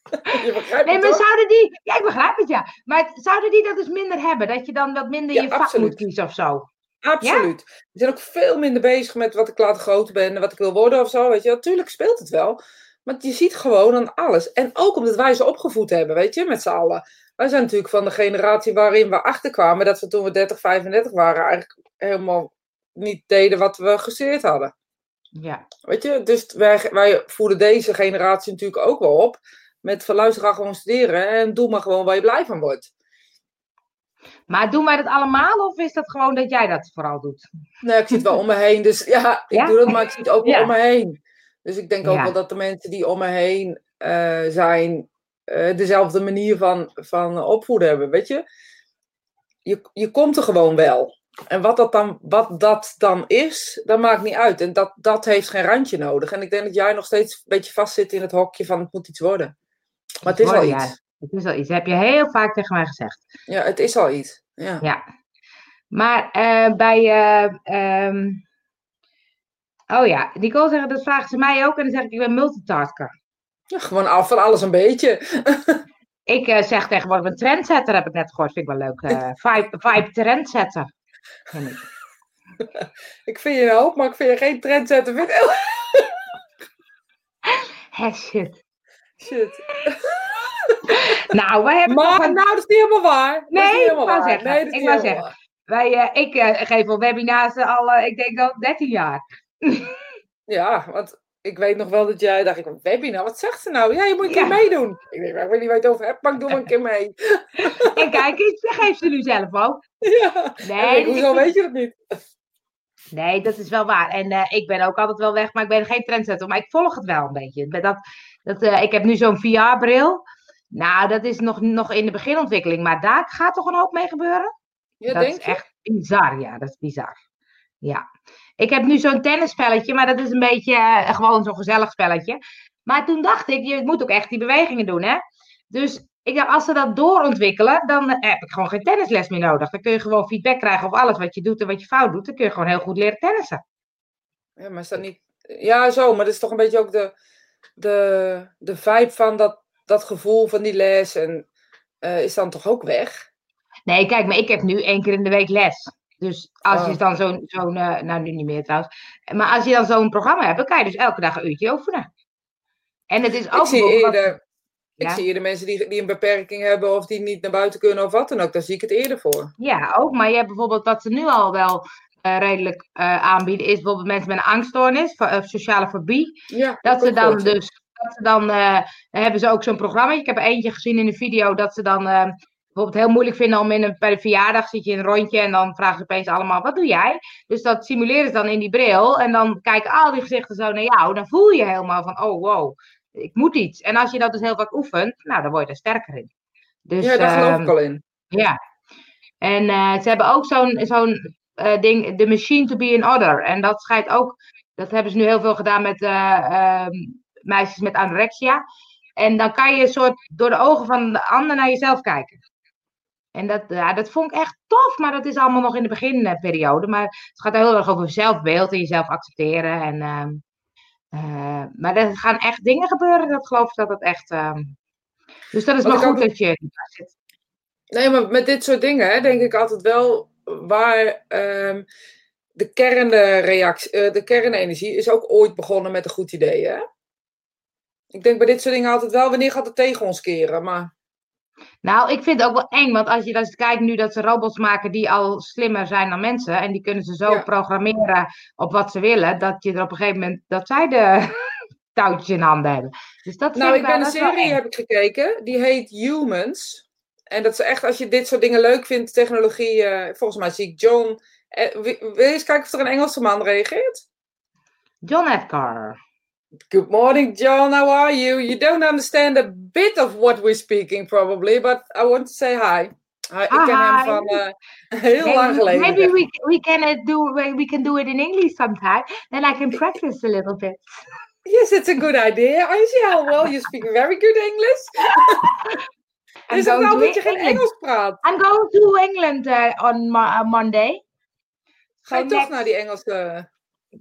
Je begrijpt
Nee, maar
toch?
zouden die... Ja, ik begrijp het, ja. Maar zouden die dat dus minder hebben? Dat je dan wat minder
Ja,
je vak
absoluut.
moet kiezen of zo?
Absoluut. We zijn ook veel minder bezig met wat ik later groot ben en wat ik wil worden of zo. Weet je, natuurlijk speelt het wel. Maar je ziet gewoon aan alles. En ook omdat wij ze opgevoed hebben, weet je, met z'n allen. Wij zijn natuurlijk van de generatie waarin we achterkwamen dat we toen we 30, 35 waren eigenlijk helemaal niet deden wat we gesteerd hadden.
Ja.
Weet je, dus wij, wij voeden deze generatie natuurlijk ook wel op. Met van luister, ga gewoon studeren en doe maar gewoon waar je blij van wordt.
Maar doen wij dat allemaal of is dat gewoon dat jij dat vooral doet?
Nee, ik zie het wel om me heen. Dus ja, ik
Ja?
doe dat, maar ik zie het ook wel
Ja.
om me heen. Dus ik denk ook
Ja.
wel dat de mensen die om me heen eh, zijn, eh, dezelfde manier van, van opvoeden hebben. Weet je? je, je komt er gewoon wel. En wat dat, dan, wat dat dan is, dat maakt niet uit. En dat, dat heeft geen randje nodig. En ik denk dat jij nog steeds een beetje vastzit in het hokje van het moet iets worden. Maar het is al
Ja,
iets.
Het is al iets. Dat heb je heel vaak tegen mij gezegd.
Ja, het is al iets. Ja.
Ja. Maar eh, bij. ehm, oh ja, Nicole zegt dat vraagt ze mij ook. En dan zeg ik: ik ben multitasker.
Ja, gewoon al van alles een beetje.
Ik eh, zeg tegenwoordig een trendsetter, heb ik net gehoord. Vind ik wel leuk. vibe, vibe trendsetter. Ik.
Ik vind je een hoop, maar ik vind je geen trendsetter. Vind ik
shit.
Shit.
Nou, wij hebben
Maar
nog
nou, dat is niet helemaal waar. Dat is
Nee,
niet helemaal
ik wou
waar.
zeggen,
Nee, dat is
ik wou zeggen. Wij, eh, ik eh, geef al webinars al, eh, ik denk al 13 jaar.
Ja, want ik weet nog wel dat jij dacht, ik, webinar, wat zegt ze nou? Ja, je moet een
Ja.
keer meedoen. Ik denk, ik weet niet waar je het over hebt, maar ik doe maar een keer mee.
En kijk eens, dat geeft ze nu zelf ook.
Ja.
Nee,
ik, hoezo weet je dat niet?
Nee, dat is wel waar. En eh, ik ben ook altijd wel weg, maar ik ben geen trendsetter. Maar ik volg het wel een beetje. Met Dat, dat, eh, ik heb nu zo'n VR-bril. Nou, dat is nog, nog in de beginontwikkeling. Maar daar gaat toch een hoop mee gebeuren?
Ja,
dat
denk
is
je?
echt bizar. Ja, dat is bizar. Ja. Ik heb nu zo'n tennisspelletje, maar dat is een beetje eh, gewoon zo'n gezellig spelletje. Maar toen dacht ik, je moet ook echt die bewegingen doen, hè? Dus ik dacht, als ze dat doorontwikkelen, dan eh, heb ik gewoon geen tennisles meer nodig. Dan kun je gewoon feedback krijgen op alles wat je doet en wat je fout doet. Dan kun je gewoon heel goed leren tennissen.
Ja, maar is dat niet... Ja, zo, maar dat is toch een beetje ook de, de, de vibe van dat, dat gevoel van die les. En eh, is dan toch ook weg?
Nee, kijk, maar ik heb nu één keer in de week les. Dus als
Oh.
je dan zo'n, zo'n eh, nou nu niet meer trouwens, maar als je dan zo'n programma hebt, dan kan je dus elke dag een uurtje oefenen. En het is ook
Ik zie
wat-
eerder... Ik
Ja.
zie eerder mensen die, die een beperking hebben of die niet naar buiten kunnen of wat dan ook. Daar zie ik het eerder voor.
Ja, ook. Maar je hebt bijvoorbeeld wat ze nu al wel redelijk eh, aanbieden, is bijvoorbeeld mensen met een angststoornis, of sociale fobie.
Ja,
Dat ze dan dus, dat ze dan, eh, hebben ze ook zo'n programma. Ik heb eentje gezien in een video dat ze dan eh, bijvoorbeeld heel moeilijk vinden om in een, bij de verjaardag zit je in een rondje en dan vragen ze opeens allemaal, wat doe jij? Dus dat simuleren ze dan in die bril en dan kijken al die gezichten zo naar jou. Dan voel je helemaal van, oh wow, ik moet iets. En als je dat dus heel vaak oefent, nou dan word je er sterker in. Dus,
ja. daar geloof
ehm,
ik al in.
ja. En eh, ze hebben ook zo'n zo'n eh, ding, The Machine to be in Order. En dat schijnt ook, dat hebben ze nu heel veel gedaan met eh, ehm, meisjes met anorexia. En dan kan je een soort door de ogen van de ander naar jezelf kijken. En dat, ja, dat vond ik echt tof, maar dat is allemaal nog in de beginperiode. Maar het gaat heel erg over zelfbeeld en jezelf accepteren. En, ehm, eh, maar er gaan echt dingen gebeuren, dat geloof ik dat het echt... ehm, dus dat is
ik
goed
ook-
dat je daar zit.
Nee, maar met dit soort dingen hè, denk ik altijd wel waar ehm, de kernreactie, eh, de kernenergie is ook ooit begonnen met een goed idee. Hè? Ik denk bij dit soort dingen altijd wel, wanneer gaat het tegen ons keren? Maar
Nou, ik vind het ook wel eng, want als je dan eens kijkt nu dat ze robots maken die al slimmer zijn dan mensen, en die kunnen ze zo
Ja.
programmeren op wat ze willen, dat je er op een gegeven moment, dat zij de touwtjes in handen hebben. Dus dat
nou, ik ben een serie heb ik gekeken, die heet Humans. En dat is echt, als je dit soort dingen leuk vindt, technologie, eh, volgens mij zie ik John. Eh, wil je eens kijken of er een Engelse man reageert?
John Edgar.
Good morning, John. How are you? You don't understand a bit of what we're speaking, probably, but I want to say hi. Hi, ik ken hem
Hi.
van eh, heel
Maybe-
lang geleden.
Maybe we, we, can do, we can do it in English sometime, then I can practice a little bit.
Yes, it's a good idea. I see how well you speak very good English.
I'm
Is het
going
nou dat je geen. Engels praat?
I'm going to England uh, on uh, Monday.
Ga je toch naar die Engelse...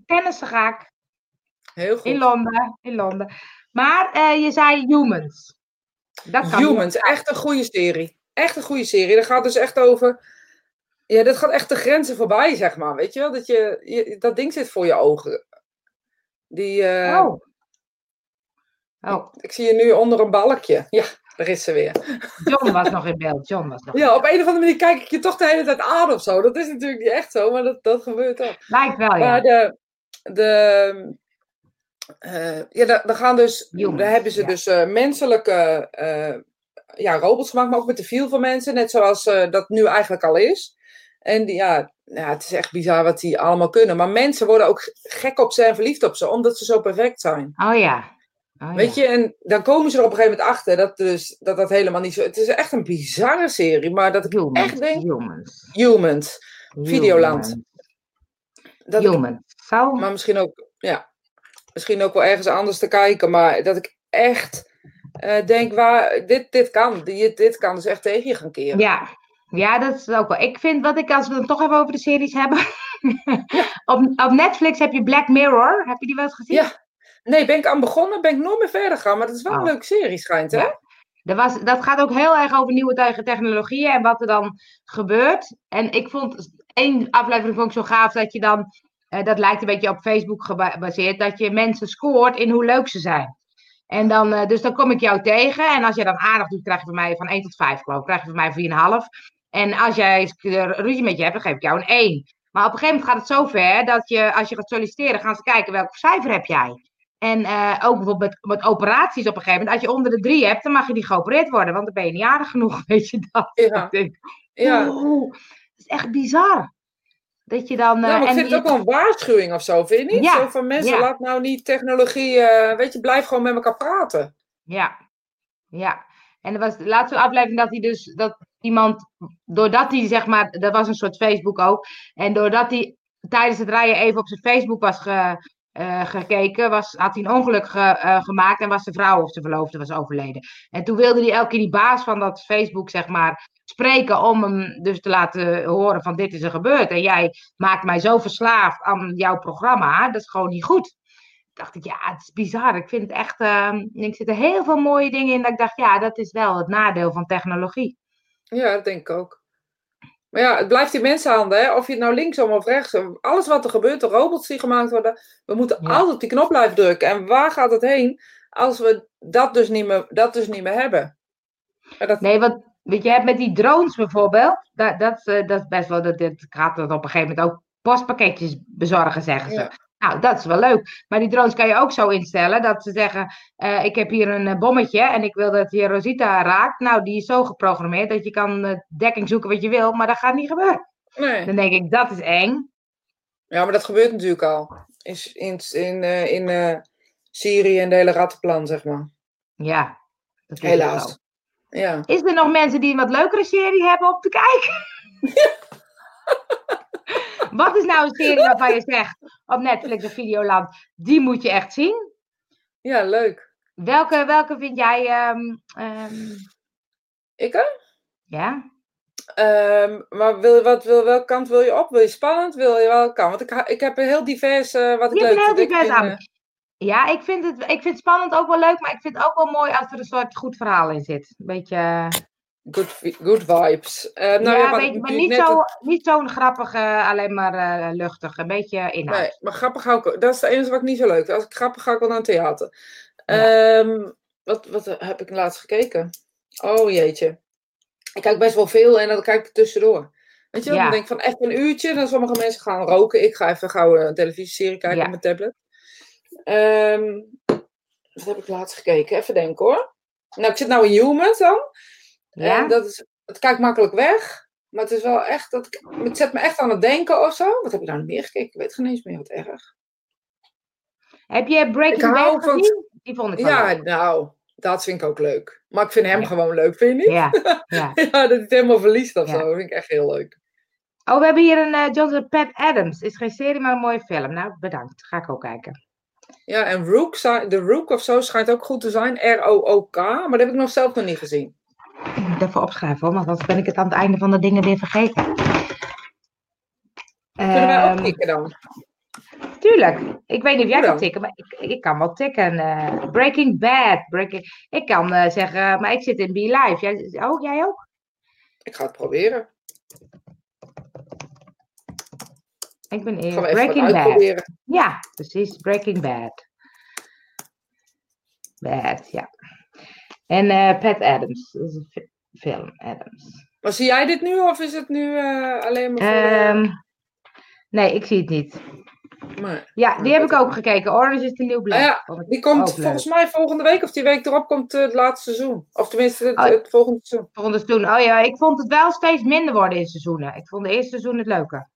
Tennissen ga ik.
Heel goed.
In Londen, in Londen. Maar eh, je zei humans. Dat kan
Humans, echt een goede serie. Echt een goede serie. Dat gaat dus echt over... Ja, dat gaat echt de grenzen voorbij, zeg maar. Weet je wel? Dat, je, je- dat ding zit voor je ogen. Die, eh,
Oh. Oh,
Ik zie je nu onder een balkje. Ja, daar is ze weer.
John was nog in beeld. John was nog.
Ja, op een of andere manier kijk ik je toch de hele tijd aan of zo. Dat is natuurlijk niet echt zo, maar dat, dat gebeurt ook.
Lijkt wel,
Maar
ja.
de, de, eh, ja, daar, daar gaan dus, daar hebben ze
ja.
dus eh, menselijke eh, ja, robots gemaakt, maar ook met de feel van mensen, net zoals dat nu eigenlijk al is. En die, ja, ja, het is echt bizar wat die allemaal kunnen. Maar mensen worden ook gek op ze en verliefd op ze, omdat ze zo perfect zijn.
Oh ja. Oh,
Weet
ja.
je, en dan komen ze er op een gegeven moment achter dat, dus, dat dat helemaal niet zo... Het is echt een bizarre serie, maar dat ik
Humans.
echt denk...
Humans.
Humans. Videoland. Dat
Humans.
Maar misschien ook, ja, misschien ook wel ergens anders te kijken. Maar dat ik echt eh, denk, waar, dit, dit kan. Dit, dit kan dus echt tegen je gaan keren.
Ja. ja, dat is ook wel. Ik vind wat ik, als we het toch even over de series hebben. op, op Netflix heb je Black Mirror. Heb je die wel eens gezien?
Ja. Nee, ben ik aan begonnen, ben ik nooit meer verder gegaan. Maar dat is wel een
Oh.
leuke serie, schijnt, hè?
Ja. Dat, was, dat gaat ook heel erg over nieuwe te- technologieën en wat er dan gebeurt. En ik vond één aflevering vond ik zo gaaf dat je dan, eh, dat lijkt een beetje op Facebook geba- gebaseerd, dat je mensen scoort in hoe leuk ze zijn. En dan, eh, dus dan kom ik jou tegen. En als je dan aardig doet, krijg je van mij van 1 tot 5, geloof ik. Krijg je van mij 4,5. En als jij ruzie met je hebt, dan geef ik jou een 1. Maar op een gegeven moment gaat het zo ver dat je, als je gaat solliciteren, gaan ze kijken welk cijfer heb jij. En eh, ook bijvoorbeeld met, met operaties op een gegeven moment. Als je onder de drie hebt, dan mag je niet geopereerd worden. Want dan ben je niet aardig genoeg, weet je dat.
Ja.
Ik denk,
Ja.
oeh, dat is echt bizar. Dat je dan... eh,
Ja, maar ik
en
vind
je-
het ook wel een waarschuwing of zo, vind je niet?
Ja,
Zo van mensen,
ja.
laat nou niet technologie, eh, weet je, blijf gewoon met elkaar praten.
Ja, ja. En er was de laatste aflevering dat hij dus, dat iemand, doordat hij zeg maar, dat was een soort Facebook ook, en doordat hij tijdens het rijden even op zijn Facebook was ge, eh, gekeken, was, had hij een ongeluk ge- eh, gemaakt en was zijn vrouw of zijn verloofde was overleden. En toen wilde hij elke keer die baas van dat Facebook, zeg maar, spreken om hem dus te laten horen van dit is er gebeurd. En jij maakt mij zo verslaafd aan jouw programma, dat is gewoon niet goed dacht ik, ja, het is bizar. Ik vind het echt, ehm, ik zit er heel veel mooie dingen in dat ik dacht, ja, dat is wel het nadeel van technologie.
Ja, dat denk ik ook. Maar ja, het blijft die mensenhanden, hè? of je het nou linksom of rechtsom. Alles wat er gebeurt, de robots die gemaakt worden, we moeten
Ja.
altijd die knop blijven drukken. En waar gaat het heen als we dat dus niet meer, dat dus niet meer hebben? Dat,
Nee, want weet je, hebt met die drones bijvoorbeeld, dat, dat, eh, dat is best wel, dat, dat gaat dat op een gegeven moment ook postpakketjes bezorgen, zeggen ze.
Ja.
Nou, dat is wel leuk. Maar die drones kan je ook zo instellen dat ze zeggen: eh, Ik heb hier een eh, bommetje en ik wil dat je Rosita raakt. Nou, die is zo geprogrammeerd dat je kan eh, dekking zoeken wat je wil, maar dat gaat niet gebeuren.
nee.
Dan denk ik: Dat is eng.
Ja, maar dat gebeurt natuurlijk al. In, in, in, in Syrië en de hele rattenplan, zeg maar.
Ja, dat is.
Helaas. Ja.
Is er nog mensen die een wat leukere serie hebben om te kijken? Wat is nou een serie waarvan je zegt op Netflix of Videoland, die moet je echt zien?
ja, leuk.
Welke, welke vind jij, ehm,
Ik
ja?
Ehm, maar wil, wat, wil, welke kant wil je op? Wil je spannend? Wil je welke kant? Want ik, ik heb een heel divers eh, wat ik
Je
leuk
een heel
vind.
Divers
vind,
aan.
eh,
Ja, ik vind, het, ik vind het spannend ook wel leuk, maar ik vind het ook wel mooi als er een soort goed verhaal in zit. Een beetje,
good, good vibes. Eh, nou
ja, maar niet, zo,
het-
niet zo'n grappige, alleen maar eh, luchtig. Een beetje inhoud.
Nee, maar grappig hou ik Dat is het enige wat ik niet zo leuk vind. Als ik grappig ga ik wel naar een theater.
Ja.
Ehm, wat, wat heb ik laatst gekeken? Oh jeetje. Ik kijk best wel veel en dan kijk ik er tussendoor. Weet je wel? Dan denk ik van echt een uurtje. Dan sommige mensen gaan roken. Ik ga even gauw een televisieserie kijken op mijn tablet. Ehm, wat heb ik laatst gekeken? Even denken hoor. Nou, ik zit nou in Humans dan.
Ja?
En dat is, het kijkt makkelijk weg. Maar het is wel echt, dat het zet me echt aan het denken of zo. Wat heb ik nou meer gekeken? Ik weet geen eens meer wat erg.
Heb je Breaking Bad gezien? Die vond ik wel
Ja,
leuk.
nou, dat vind ik ook leuk. Maar ik vind hem
Ja.
gewoon leuk, vind je niet?
Ja, ja.
Ja, dat hij het helemaal verliest of
Ja.
zo. Dat vind ik echt heel leuk.
Oh, we hebben hier een eh Jonathan Pat Adams. Is geen serie, maar een mooie film. Nou, bedankt. Ga ik ook kijken.
Ja, en Rook, de Rook of zo schijnt ook goed te zijn. R-O-O-K. Maar dat heb ik nog zelf nog niet gezien.
Ik moet even opschrijven hoor, want anders ben ik het aan het einde van de dingen weer vergeten.
Kunnen wij ook
Ehm,
tikken dan?
Tuurlijk. Ik weet niet of jij kan tikken, maar ik, ik kan wel tikken. eh, Breaking Bad. Breaking... Ik kan eh, zeggen, maar ik zit in Be Live. Jij, oh, jij ook?
Ik ga het proberen.
Ik ben eerst Breaking Bad. Ja, precies. Breaking Bad. Bad, ja. En eh, Pat Adams. Dat is een fi- film, Adams.
Maar zie jij dit nu of is het nu eh, alleen maar voor... eh,
Ehm, nee, ik zie het niet.
Maar,
Ja, die heb ik ook gekeken. Orange is the New Black.
Ah ja, die komt volgens mij volgende week of die week erop komt eh, het laatste seizoen. Of tenminste het,
Oh.
het volgende seizoen.
Volgende seizoen. Oh ja, ik vond het wel steeds minder worden in seizoenen. Ik vond de eerste seizoen het leuker.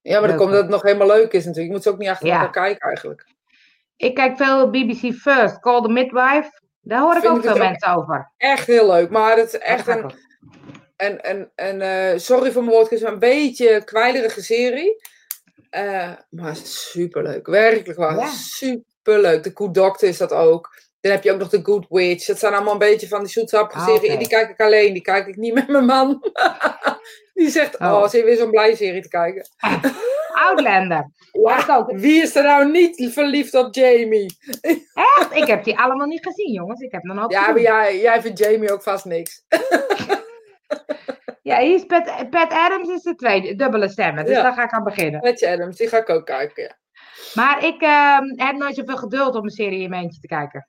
Ja, maar dan komt dat het nog helemaal leuk is natuurlijk. Je moet ze ook niet achter
Ja.
kijken eigenlijk.
Ik kijk veel BBC First, Call the Midwife. Daar hoor ik ook veel
ook
mensen over.
Echt heel leuk. Maar het is echt een, een, een, een eh, sorry voor mijn woordjes, maar een beetje kwijlerige serie. Eh, maar superleuk. Werkelijk waar.
Ja.
Superleuk. De Good Doctor is dat ook. Dan heb je ook nog de Good Witch. Dat zijn allemaal een beetje van die zoetsappige
Ah, oké.
Die kijk ik alleen. Die kijk ik niet met mijn man. die zegt,
Oh.
oh, ze weer zo'n blij serie te kijken.
Outlander. Ja, ik ook.
Wie is er nou niet verliefd op Jamie?
Echt? Ik heb die allemaal niet gezien, jongens. Ik heb nog een
Ja, maar jij, jij vindt Jamie ook vast niks.
Ja, hier is Pat, Pat Adams is de tweede, dubbele stemmen. Dus
Ja.
daar ga ik aan beginnen.
Met Adams, die ga ik ook kijken. Ja.
Maar ik ehm, heb nooit zoveel geduld om een serie in mijn eentje te kijken.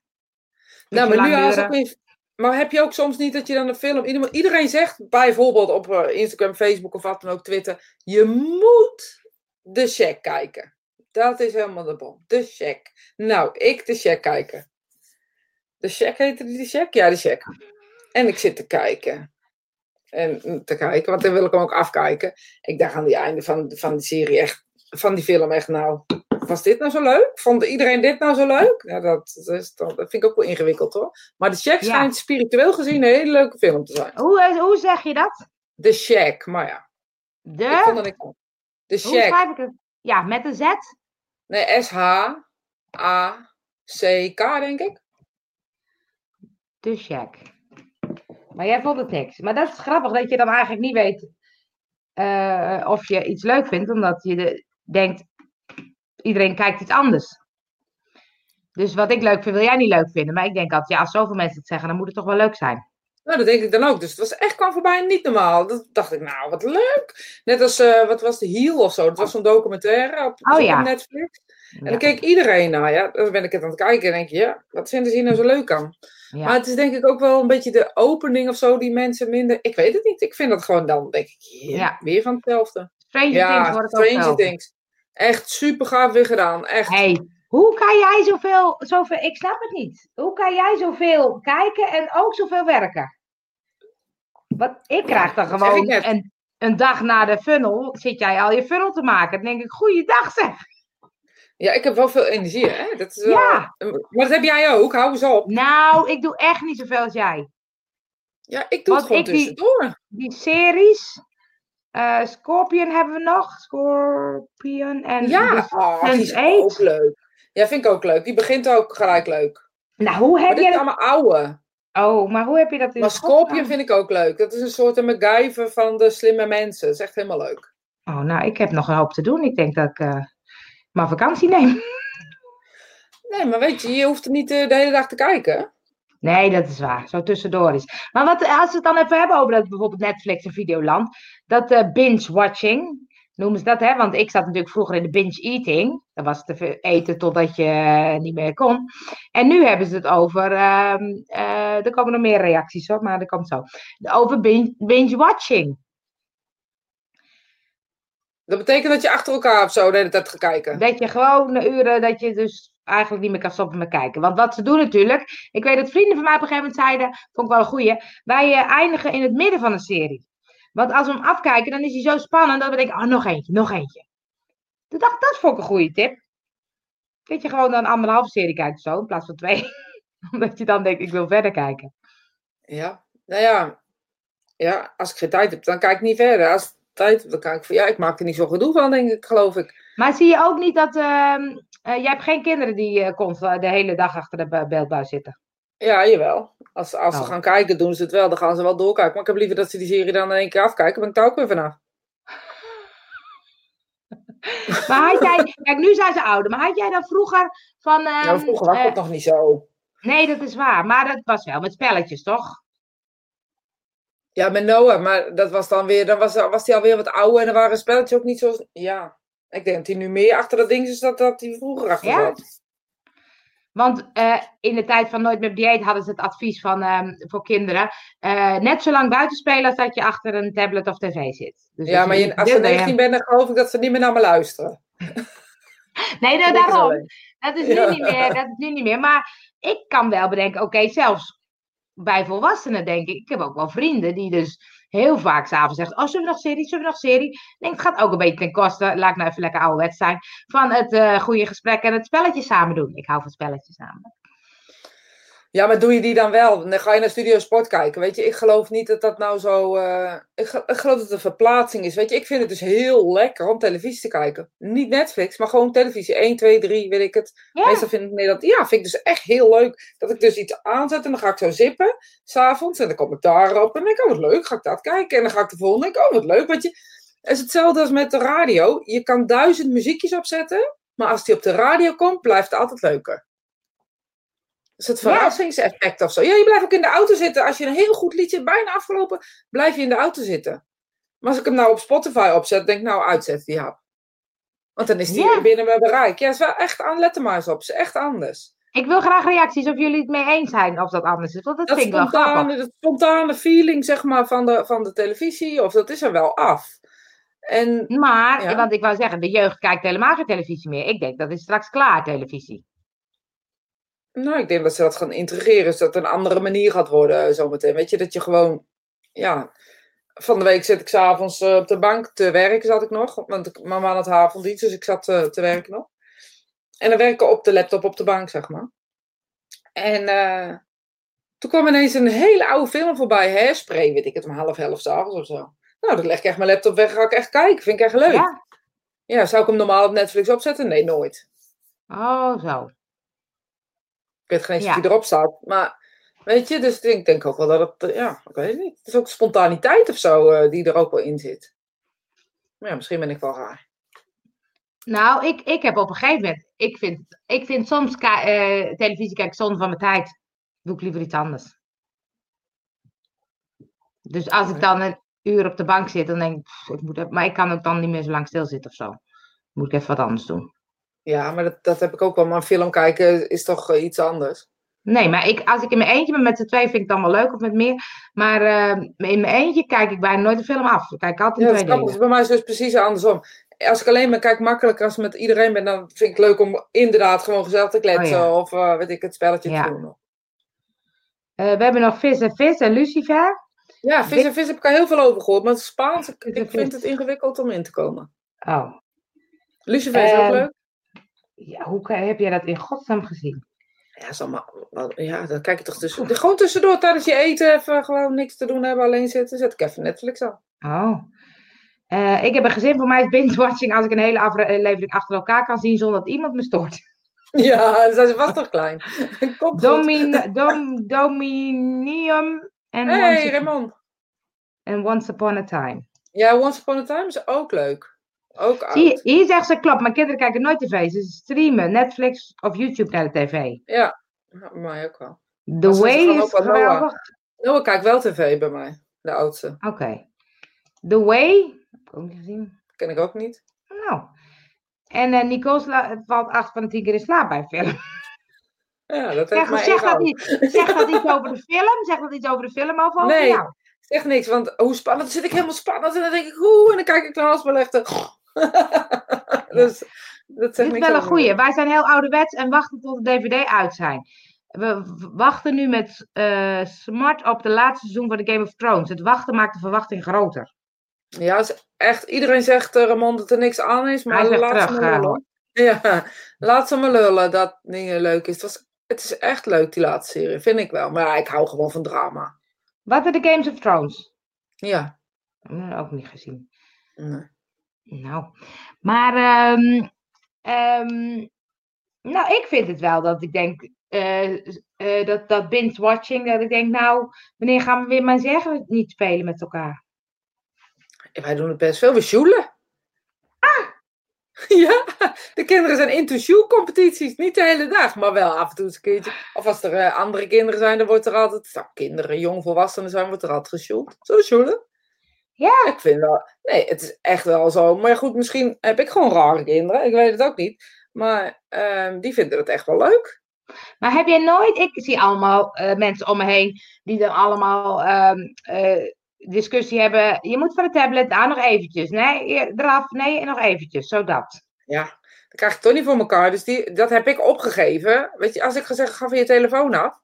Nou, maar nu als ook niet. Maar heb je ook soms niet dat je dan een film. ieder- Iedereen zegt bijvoorbeeld op eh, Instagram, Facebook of wat dan ook, Twitter. Je moet de check kijken. Dat is helemaal de bom. De check. Nou, ik de check kijken. De check heette die de check? Ja, de check. En ik zit te kijken. En mm, te kijken, want dan wil ik hem ook afkijken. Ik dacht aan die einde van, van die serie echt, van die film echt nou. Was dit nou zo leuk? Vond iedereen dit nou zo leuk? Ja, dat, dat, is, dan- dat vind ik ook wel ingewikkeld hoor. Maar The Shack
Ja.
schijnt spiritueel gezien een hele leuke film te zijn.
Hoe, eh, hoe zeg je dat?
The Shack, maar ja,
De?
ik vond. The
Hoe
Shack.
schrijf ik het? Ja, met een Z?
Nee, S-H-A-C-K denk ik.
De Shack. Maar jij vond het niks. Maar dat is grappig dat je dan eigenlijk niet weet eh, of je iets leuk vindt, omdat je de- denkt, iedereen kijkt iets anders. Dus wat ik leuk vind, wil jij niet leuk vinden. Maar ik denk altijd, ja, als zoveel mensen het zeggen, dan moet het toch wel leuk zijn.
Nou, dat denk ik dan ook. Dus het was echt kwam voorbij niet normaal. Dat dacht ik, nou, wat leuk. Net als, eh, wat was de Heel of zo? Dat was zo'n documentaire op,
Oh,
op
ja.
Netflix. En
Ja,
dan keek iedereen naar, ja. Dan ben ik het aan het kijken en denk je, ja, wat vinden ze hier nou zo leuk aan?
ja.
Maar het is denk ik ook wel een beetje de opening of zo die mensen minder... Ik weet het niet. Ik vind dat gewoon dan, denk ik, ja,
Ja.
weer van hetzelfde.
Stranger Things
Stranger
wel.
Things. Echt super gaaf weer gedaan. Echt.
Hey, hoe kan jij zoveel, zoveel, ik snap het niet. Hoe kan jij zoveel kijken en ook zoveel werken? Wat, ik krijg dan gewoon een, een dag na de funnel, zit jij al je funnel te maken. Dan denk ik, goeiedag zeg.
Ja, ik heb wel veel energie, hè. Dat is wel...
Ja.
Maar dat heb jij ook. Hou eens op.
Nou, ik doe echt niet zoveel als jij.
Ja, ik doe het
Want
gewoon
ik die-
tussendoor.
Die series, eh, Scorpion hebben we nog. Scorpion en...
Ja, oh, die is
Sense8.
ook leuk. Ja, vind ik ook leuk. Die begint ook gelijk leuk.
nou, hoe
Maar
heb
dit
je
is
dat...
allemaal oude.
Oh, maar hoe heb je dat in
Maar Scorpion vind ik ook leuk. Dat is een soort een MacGyver van de slimme mensen. Dat is echt helemaal leuk.
Oh, nou, ik heb nog een hoop te doen. Ik denk dat ik eh maar vakantie neem.
Nee, maar weet je, je hoeft er niet eh, de hele dag te kijken.
Nee, dat is waar. Zo tussendoor is. Maar wat, als we het dan even hebben over dat bijvoorbeeld Netflix en Videoland. Dat eh, binge-watching, noemen ze dat, hè? Want ik zat natuurlijk vroeger in de binge-eating. Dat was te eten totdat je eh, niet meer kon. En nu hebben ze het over... ehm, eh, er komen nog meer reacties hoor, maar dat komt zo. Over bin- binge-watching.
Dat betekent dat je achter elkaar of zo de hele tijd gaat kijken.
Dat je gewoon uren, dat je dus eigenlijk niet meer kan stoppen met kijken. Want wat ze doen natuurlijk, ik weet dat vrienden van mij op een gegeven moment zeiden, vond ik wel een goeie, wij eh, eindigen in het midden van een serie. Want als we hem afkijken, dan is hij zo spannend dat we denken, oh nog eentje, nog eentje. Toen dacht ik, dat vond ik een goede tip. Dat je gewoon dan anderhalve serie kijkt of zo, in plaats van twee. Omdat je dan denkt, ik wil verder kijken.
Ja, nou ja. Ja, als ik geen tijd heb, dan kijk ik niet verder. Als ik tijd heb, dan kijk ik van... Ja, ik maak er niet zo gedoe van, denk ik, geloof ik.
Maar zie je ook niet dat, ehm, eh, jij hebt geen kinderen die eh, constant de hele dag achter de be- beeldbuis zitten.
Ja, jawel. Als, als ze
Oh.
gaan kijken, doen ze het wel. Dan gaan ze wel doorkijken. Maar ik heb liever dat ze die serie dan in één keer afkijken. Ben ik daar ook weer vanaf.
Maar had jij, kijk, nu zijn ze ouder, maar had jij dan vroeger van. ehm,
nou, vroeger was
eh,
dat nog niet zo.
nee, dat is waar, maar dat was wel met spelletjes, toch?
Ja, met Noah. Maar dat was dan weer... Dan was, was die alweer wat ouder. En dan waren spelletjes ook niet zo... Ja. Ik denk dat hij nu meer achter dat ding is dan dat hij vroeger achter
Ja?
zat.
Want eh, in de tijd van Nooit meer dieet hadden ze het advies van ehm, voor kinderen. eh, net zo lang buiten spelen als dat je achter een tablet of tv zit. Dus
Ja, maar je, als je 19 bent, dan geloof ik dat ze niet meer naar me luisteren.
Nee, nou, daarom. Dat is, nu
Ja.
niet meer, dat is nu niet meer. Maar ik kan wel bedenken, oké, zelfs bij volwassenen denk ik. Ik heb ook wel vrienden die dus heel vaak s'avonds zeggen: Oh, zullen we nog serie? Zullen we nog serie? Ik denk, het gaat ook een beetje ten koste, laat ik nou even lekker ouderwets zijn, van het eh, goede gesprek en het spelletje samen doen. Ik hou van spelletjes samen.
Ja, maar doe je die dan wel? Dan ga je naar Studio Sport kijken. Weet je, ik geloof niet dat dat nou zo. eh, ik, ge- ik geloof dat het een verplaatsing is. Weet je, ik vind het dus heel lekker om televisie te kijken. Niet Netflix, maar gewoon televisie. 1, 2, 3, weet ik het.
Ja.
Meestal vind ik Nederland. Ja, vind ik dus echt heel leuk. Dat ik dus iets aanzet en dan ga ik zo zippen. S'avonds. En dan kom ik daarop. En dan denk ik, oh wat leuk, ga ik dat kijken. En dan ga ik de volgende. denk ik, oh wat leuk. Weet je, het is hetzelfde als met de radio. Je kan duizend muziekjes opzetten. Maar als die op de radio komt, blijft het altijd leuker. Dus het verrassingseffect of zo. Ja, je blijft ook in de auto zitten. Als je een heel goed liedje bijna afgelopen, blijf je in de auto zitten. Maar als ik hem nou op Spotify opzet, denk ik nou uitzet die hap. Want dan is die
Ja.
binnen mijn bereik. Ja, is wel echt aan. Let er maar eens op. is echt anders.
Ik wil graag reacties of jullie het mee eens zijn of dat anders is. Want dat,
Dat
vind ik wel grappig.
spontane, dat spontane feeling zeg maar, van, de, van de televisie, of dat is er wel af. En
Maar,
Ja.
want ik wou zeggen, de jeugd kijkt helemaal geen televisie meer. Ik denk dat is straks klaar, televisie.
Nou, ik denk dat ze dat gaan integreren. Dus dat het een andere manier gaat worden eh, zometeen. Weet je, dat je gewoon, ja... Van de week zit ik s'avonds avonds op de bank te werken, zat ik nog. Want man had avonddienst, dus ik zat eh, te werken nog. En dan werken op de laptop op de bank, zeg maar. En toen kwam ineens een hele oude film voorbij. Hairspray, weet ik het, om half elf s'avonds of zo. Nou, dan leg ik echt mijn laptop weg en ga ik echt kijken. Vind ik echt leuk. Ja.
Ja?
zou ik hem normaal op Netflix opzetten? Nee, nooit.
Oh, zo.
Ik weet geen eens
Ja.
erop staat. Maar weet je, dus ik denk ook wel dat het, eh, ja, ik weet het niet. Het is ook spontaniteit of zo eh, die er ook wel in zit. Maar ja, misschien ben ik wel raar.
Nou, ik, ik heb op een gegeven moment, ik vind, ik vind soms eh, televisie kijken zonde van mijn tijd. Doe ik liever iets anders. Dus als ik dan een uur op de bank zit, dan denk ik, pff, ik moet even, maar ik kan ook dan niet meer zo lang stilzitten of zo. Moet ik even wat anders doen.
Ja, maar dat, dat heb ik ook wel. Maar film kijken is toch eh, iets anders.
Nee, maar ik, als ik in mijn eentje ben met z'n twee, vind ik het dan wel leuk of met meer. Maar eh, in mijn eentje kijk ik bijna nooit een film af. Ik kijk altijd
Ja, is
twee delen.
Dus bij mij is het dus precies andersom. Als ik alleen maar kijk makkelijker als ik met iedereen ben, dan vind ik het leuk om inderdaad gewoon gezellig te kletsen.
Oh ja.
Of eh, weet ik, het spelletje
Ja.
te doen.
We hebben nog Vis en Vis en Lucifer.
Ja, vis en vis heb ik al heel veel over gehoord. Maar het Spaans, ik, ik vind het ingewikkeld om in te komen.
Oh,
Lucifer is ook leuk.
Ja, hoe heb jij dat in godsnaam gezien?
Ja, is allemaal, ja, dan kijk je toch tussen, gewoon tussendoor tijdens je eten even gewoon niks te doen hebben, alleen zitten. Zet ik even Netflix aan.
Oh. Eh, ik heb een gezin, voor mij is binge-watching als ik een hele aflevering achter elkaar kan zien zonder dat iemand me stoort.
Ja, zijn ze vast toch klein. Komt.
Domin, dom, Dominium en
Hey, Raymond.
en Once Upon a Time.
Ja, Once Upon a Time is ook leuk. Ook oud.
Zie, je, hier zegt ze, klopt, mijn kinderen kijken nooit tv. Ze streamen Netflix of YouTube naar de tv.
Ja, mij ook wel.
The
Maar
Way is geweldig.
Noah kijkt wel tv bij mij. De oudste.
Oké. The Way, heb ik ook niet gezien.
Ken ik ook niet.
Nou. En eh Nicole sla- valt 8 van de 10 keer in slaap bij film.
Ja, dat heeft
Zeg,
mij
zeg, dat iets, zeg dat iets over de film? Zeg dat iets over de film of over
Nee.
jou?
Zeg niks, want hoe spannend. Dan zit ik helemaal spannend en dan denk ik, oeh, en dan kijk ik naar Halsbelegde. dus dat
Dit is wel een goeie. Wij zijn heel ouderwets en wachten tot de DVD uit zijn. We wachten nu met eh, smart op de laatste seizoen van de Game of Thrones. Het wachten maakt de verwachting groter.
Ja, is echt, iedereen zegt uh, Ramon dat er niks aan is, maar laat
terug,
ze maar lullen. Ja, laat ze maar lullen dat dingen leuk is. Het, was, het is echt leuk, die laatste serie, vind ik wel. Maar ja, ik hou gewoon van drama.
Wat de Games of Thrones?
Ja.
Dat ook niet gezien.
Nee.
Nou, maar ehm, ehm, nou, ik vind het wel dat ik denk eh, eh, dat, dat binge-watching, dat ik denk, nou, wanneer gaan we weer maar zeggen niet spelen met elkaar?
Wij doen het best veel. We sjoelen. Ah! Ja, de kinderen zijn into competities. Niet de hele dag, maar wel af en toe een keertje. Of als er uh, andere kinderen zijn, dan wordt er altijd... Nou, kinderen, jong volwassenen zijn, wordt er altijd gesjoeld. We sjoelen?
Ja.
Ik vind wel... Nee, het is echt wel zo. Maar goed, misschien heb ik gewoon rare kinderen. Ik weet het ook niet. Maar uh, die vinden het echt wel leuk.
Maar heb jij nooit... Ik zie allemaal uh, mensen om me heen die dan allemaal... Um, discussie hebben. Je moet van de tablet daar nog eventjes. Nee, eraf. Nee, nog eventjes. Zo dat.
Ja, krijg ik toch niet voor elkaar. Dus die, dat heb ik opgegeven. Weet je, als ik gezegd ga van je telefoon af.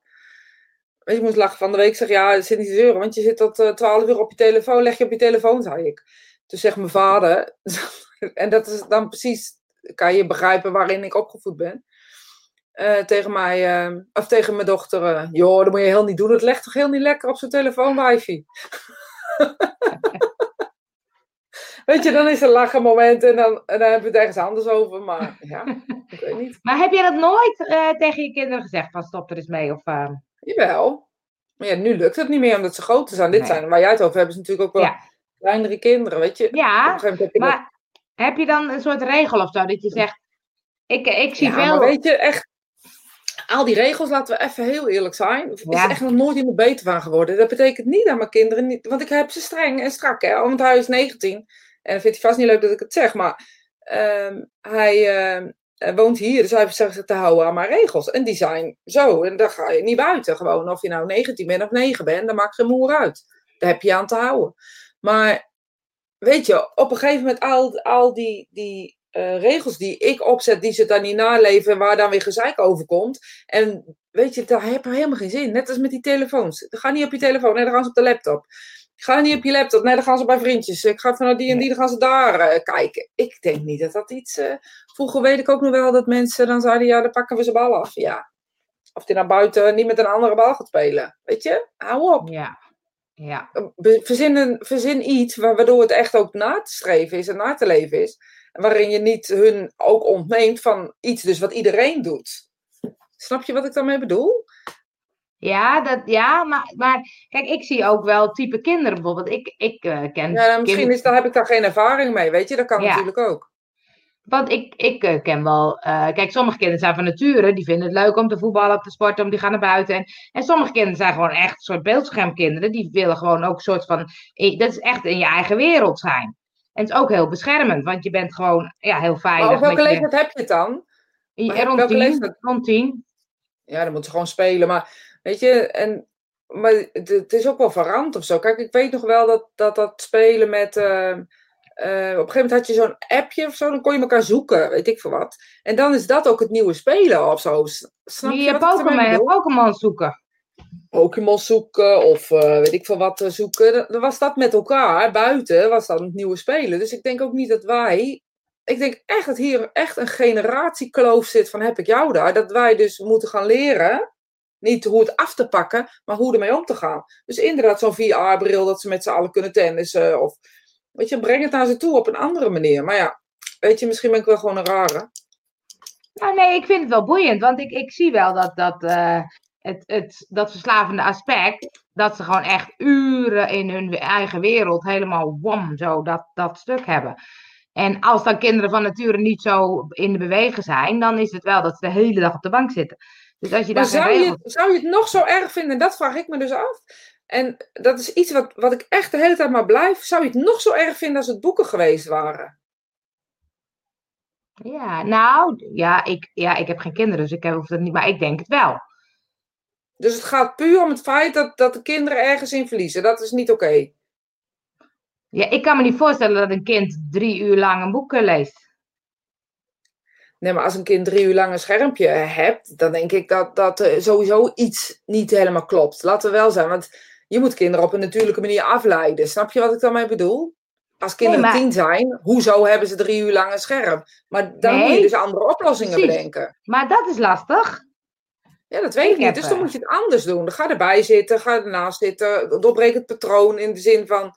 Ik moest lachen van de week. zeg ja, zit niet zeuren. Want je zit tot uh, 12 uur op je telefoon. Leg je op je telefoon, zei ik. Toen zegt mijn vader. en dat is dan precies. Kan je begrijpen waarin ik opgevoed ben. Uh, tegen mij, uh, of tegen mijn dochter. Joh, dat moet je heel niet doen. Het legt toch heel niet lekker op zo'n telefoon wifi. Weet je, dan is er lachen moment en dan, en dan hebben we het ergens anders over. Maar ja, ik weet niet.
Maar heb je dat nooit tegen je kinderen gezegd? Van stop er eens mee? Of,
Jawel. Maar ja, nu lukt het niet meer omdat ze groter zijn. Dit nee. zijn waar jij het over hebt, is natuurlijk ook wel ja. kleinere kinderen, weet je.
Ja, heb maar dat... heb je dan een soort regel of zo? Dat je zegt, ik, ik zie
ja,
veel...
maar weet je, echt al die regels, laten we even heel eerlijk zijn, is ja. echt nog nooit iemand beter van geworden. Dat betekent niet dat mijn kinderen niet, want ik heb ze streng en strak, hè, want hij is 19 en vindt hij vast niet leuk dat ik het zeg, maar um, hij uh, woont hier, dus hij te houden aan mijn regels. En die zijn zo, en daar ga je niet buiten gewoon. Of je nou 19 bent of 9 bent, dan maakt geen moer uit. Daar heb je aan te houden. Maar weet je, op een gegeven moment al, al die, die uh, regels die ik opzet, die ze dan niet naleven en waar dan weer gezeik over komt. En weet je, daar heb je helemaal geen zin. Net als met die telefoons. Ga niet op je telefoon, nee, dan gaan ze op de laptop. Ga niet op je laptop, nee, dan gaan ze bij vriendjes. Ik ga vanuit die en die, dan gaan ze daar uh, kijken. Ik denk niet dat dat iets. Uh, vroeger weet ik ook nog wel dat mensen dan zeiden: ja, dan pakken we ze bal af. Ja. Of die naar buiten niet met een andere bal gaat spelen. Weet je, hou op.
Ja. Ja.
Verzin, een, verzin iets waardoor het echt ook na te streven is en na te leven is waarin je niet hun ook ontneemt van iets dus wat iedereen doet. Snap je wat ik daarmee bedoel?
Ja, dat, ja maar, maar kijk, ik zie ook wel type kinderen bijvoorbeeld. Ik, ik uh, ken.
Ja, nou, misschien is, daar heb ik daar geen ervaring mee, weet je? Dat kan ja. natuurlijk ook.
Want ik, ik uh, ken wel. Uh, kijk, sommige kinderen zijn van nature. Die vinden het leuk om te voetballen, te sporten, om die gaan naar buiten. En, en sommige kinderen zijn gewoon echt een soort beeldschermkinderen. Die willen gewoon ook een soort van. Dat is echt in je eigen wereld zijn. En het is ook heel beschermend, want je bent gewoon ja, heel veilig.
Maar op welke leeftijd je... heb je het dan?
Rond, tien, rond tien.
Ja, dan moeten ze gewoon spelen. Maar weet je, en, maar het, het is ook wel veranderd of zo. Kijk, ik weet nog wel dat dat, dat spelen met... Uh, uh, op een gegeven moment had je zo'n appje of zo, dan kon je elkaar zoeken, weet ik veel wat. En dan is dat ook het nieuwe spelen of zo. Snap je,
je Pokémon, Pokémon zoeken.
Pokémon zoeken of uh, weet ik veel wat zoeken. Dan was dat met elkaar, buiten was dat het nieuwe spelen. Dus ik denk ook niet dat wij, ik denk echt dat hier echt een generatiekloof zit van heb ik jou daar. Dat wij dus moeten gaan leren, niet hoe het af te pakken, maar hoe ermee om te gaan. Dus inderdaad zo'n VR-bril dat ze met z'n allen kunnen tennissen of, weet je, breng het naar ze toe op een andere manier. Maar ja, weet je, misschien ben ik wel gewoon een rare.
Nou, nee, ik vind het wel boeiend, want ik, ik zie wel dat, dat uh, het, het, dat verslavende aspect, dat ze gewoon echt uren in hun eigen wereld helemaal wam, zo dat, dat stuk hebben. En als dan kinderen van nature niet zo in de bewegen zijn, dan is het wel dat ze de hele dag op de bank zitten. Dus als je
maar zou, regels... je, zou je het nog zo erg vinden? Dat vraag ik me dus af. En dat is iets wat, wat ik echt de hele tijd maar blijf. Zou je het nog zo erg vinden als het boeken geweest waren?
Ja, nou, ja, ik, ja, ik heb geen kinderen, dus ik hoef dat niet, maar ik denk het wel.
Dus het gaat puur om het feit dat, dat de kinderen ergens in verliezen. Dat is niet oké. Okay.
Ja, ik kan me niet voorstellen dat een kind drie uur lang een boek leest.
Nee, maar als een kind drie uur lang een schermpje hebt, dan denk ik dat, dat uh, sowieso iets niet helemaal klopt. Laten we wel zijn, want je moet kinderen op een natuurlijke manier afleiden. Snap je wat ik daarmee bedoel? Als kinderen nee, maar... tien zijn, hoezo hebben ze drie uur lang een scherm? Maar dan nee. moet je dus andere oplossingen Precies. bedenken.
Maar dat is lastig.
Ja, dat weet ik, niet. Dus dan moet je het anders doen. Dan ga erbij zitten, ga ernaast zitten. Doorbreek het patroon in de zin van...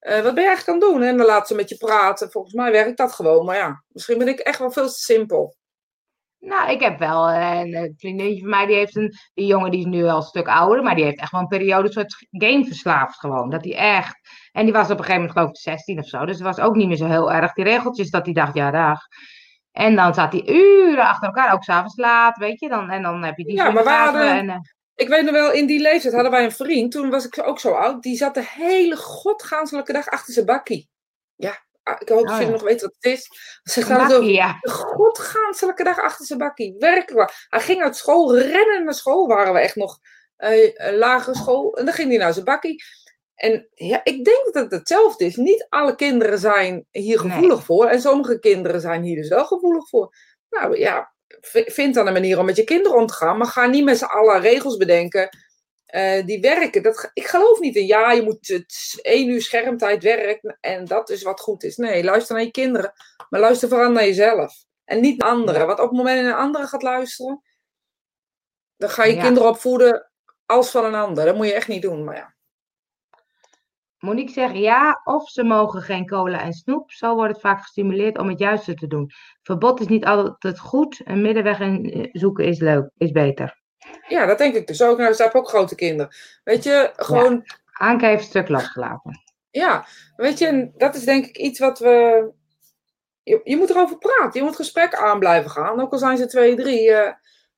Uh, wat ben je eigenlijk aan het doen? En dan laat ze met je praten. Volgens mij werkt dat gewoon. Maar ja, misschien ben ik echt wel veel te simpel.
Nou, ik heb wel een, een vriendinnetje van mij, die heeft een, die jongen die is nu al een stuk ouder, maar die heeft echt wel een periode soort game verslaafd gewoon. Dat hij echt, en die was op een gegeven moment geloof ik 16 of zo, dus het was ook niet meer zo heel erg die regeltjes dat hij dacht, ja dag. En dan zat hij uren achter elkaar, ook s'avonds laat, weet je. Dan, en dan heb je die
Ja, maar we hadden, en. Ik weet nog wel, in die leeftijd hadden wij een vriend, toen was ik ook zo oud, die zat de hele godgaanselijke dag achter zijn bakkie. Ja, ik hoop dat oh, je ja. nog weet wat het is. Ze gaat bakkie, ja. de godgaanselijke dag achter zijn bakkie. Werkelijk. Hij ging uit school, rennen naar school, waren we echt nog uh, lagere school. En dan ging hij naar zijn bakkie. En ja, ik denk dat het hetzelfde is. Niet alle kinderen zijn hier gevoelig nee. voor. En sommige kinderen zijn hier dus wel gevoelig voor. Nou ja, vind dan een manier om met je kinderen om te gaan. Maar ga niet met z'n allen regels bedenken eh, die werken. Dat, ik geloof niet in, ja, je moet het één uur schermtijd werken en dat is wat goed is. Nee, luister naar je kinderen, maar luister vooral naar jezelf. En niet naar anderen. Want op het moment dat je naar anderen gaat luisteren, dan ga je
Ja.
kinderen opvoeden als van een ander. Dat moet je echt niet doen, maar ja.
Monique zegt ja, of ze mogen geen cola en snoep. Zo wordt het vaak gestimuleerd om het juiste te doen. Verbod is niet altijd goed. Een middenweg in eh, zoeken is leuk, is beter.
Ja, dat denk ik dus ook. Nou, ik heb ook grote kinderen. Weet je, gewoon
Anke heeft een stuk losgelaten.
Ja, weet je, en dat is denk ik iets wat we. Je, je moet erover praten, je moet gesprek aan blijven gaan, ook al zijn ze twee, drie. eh,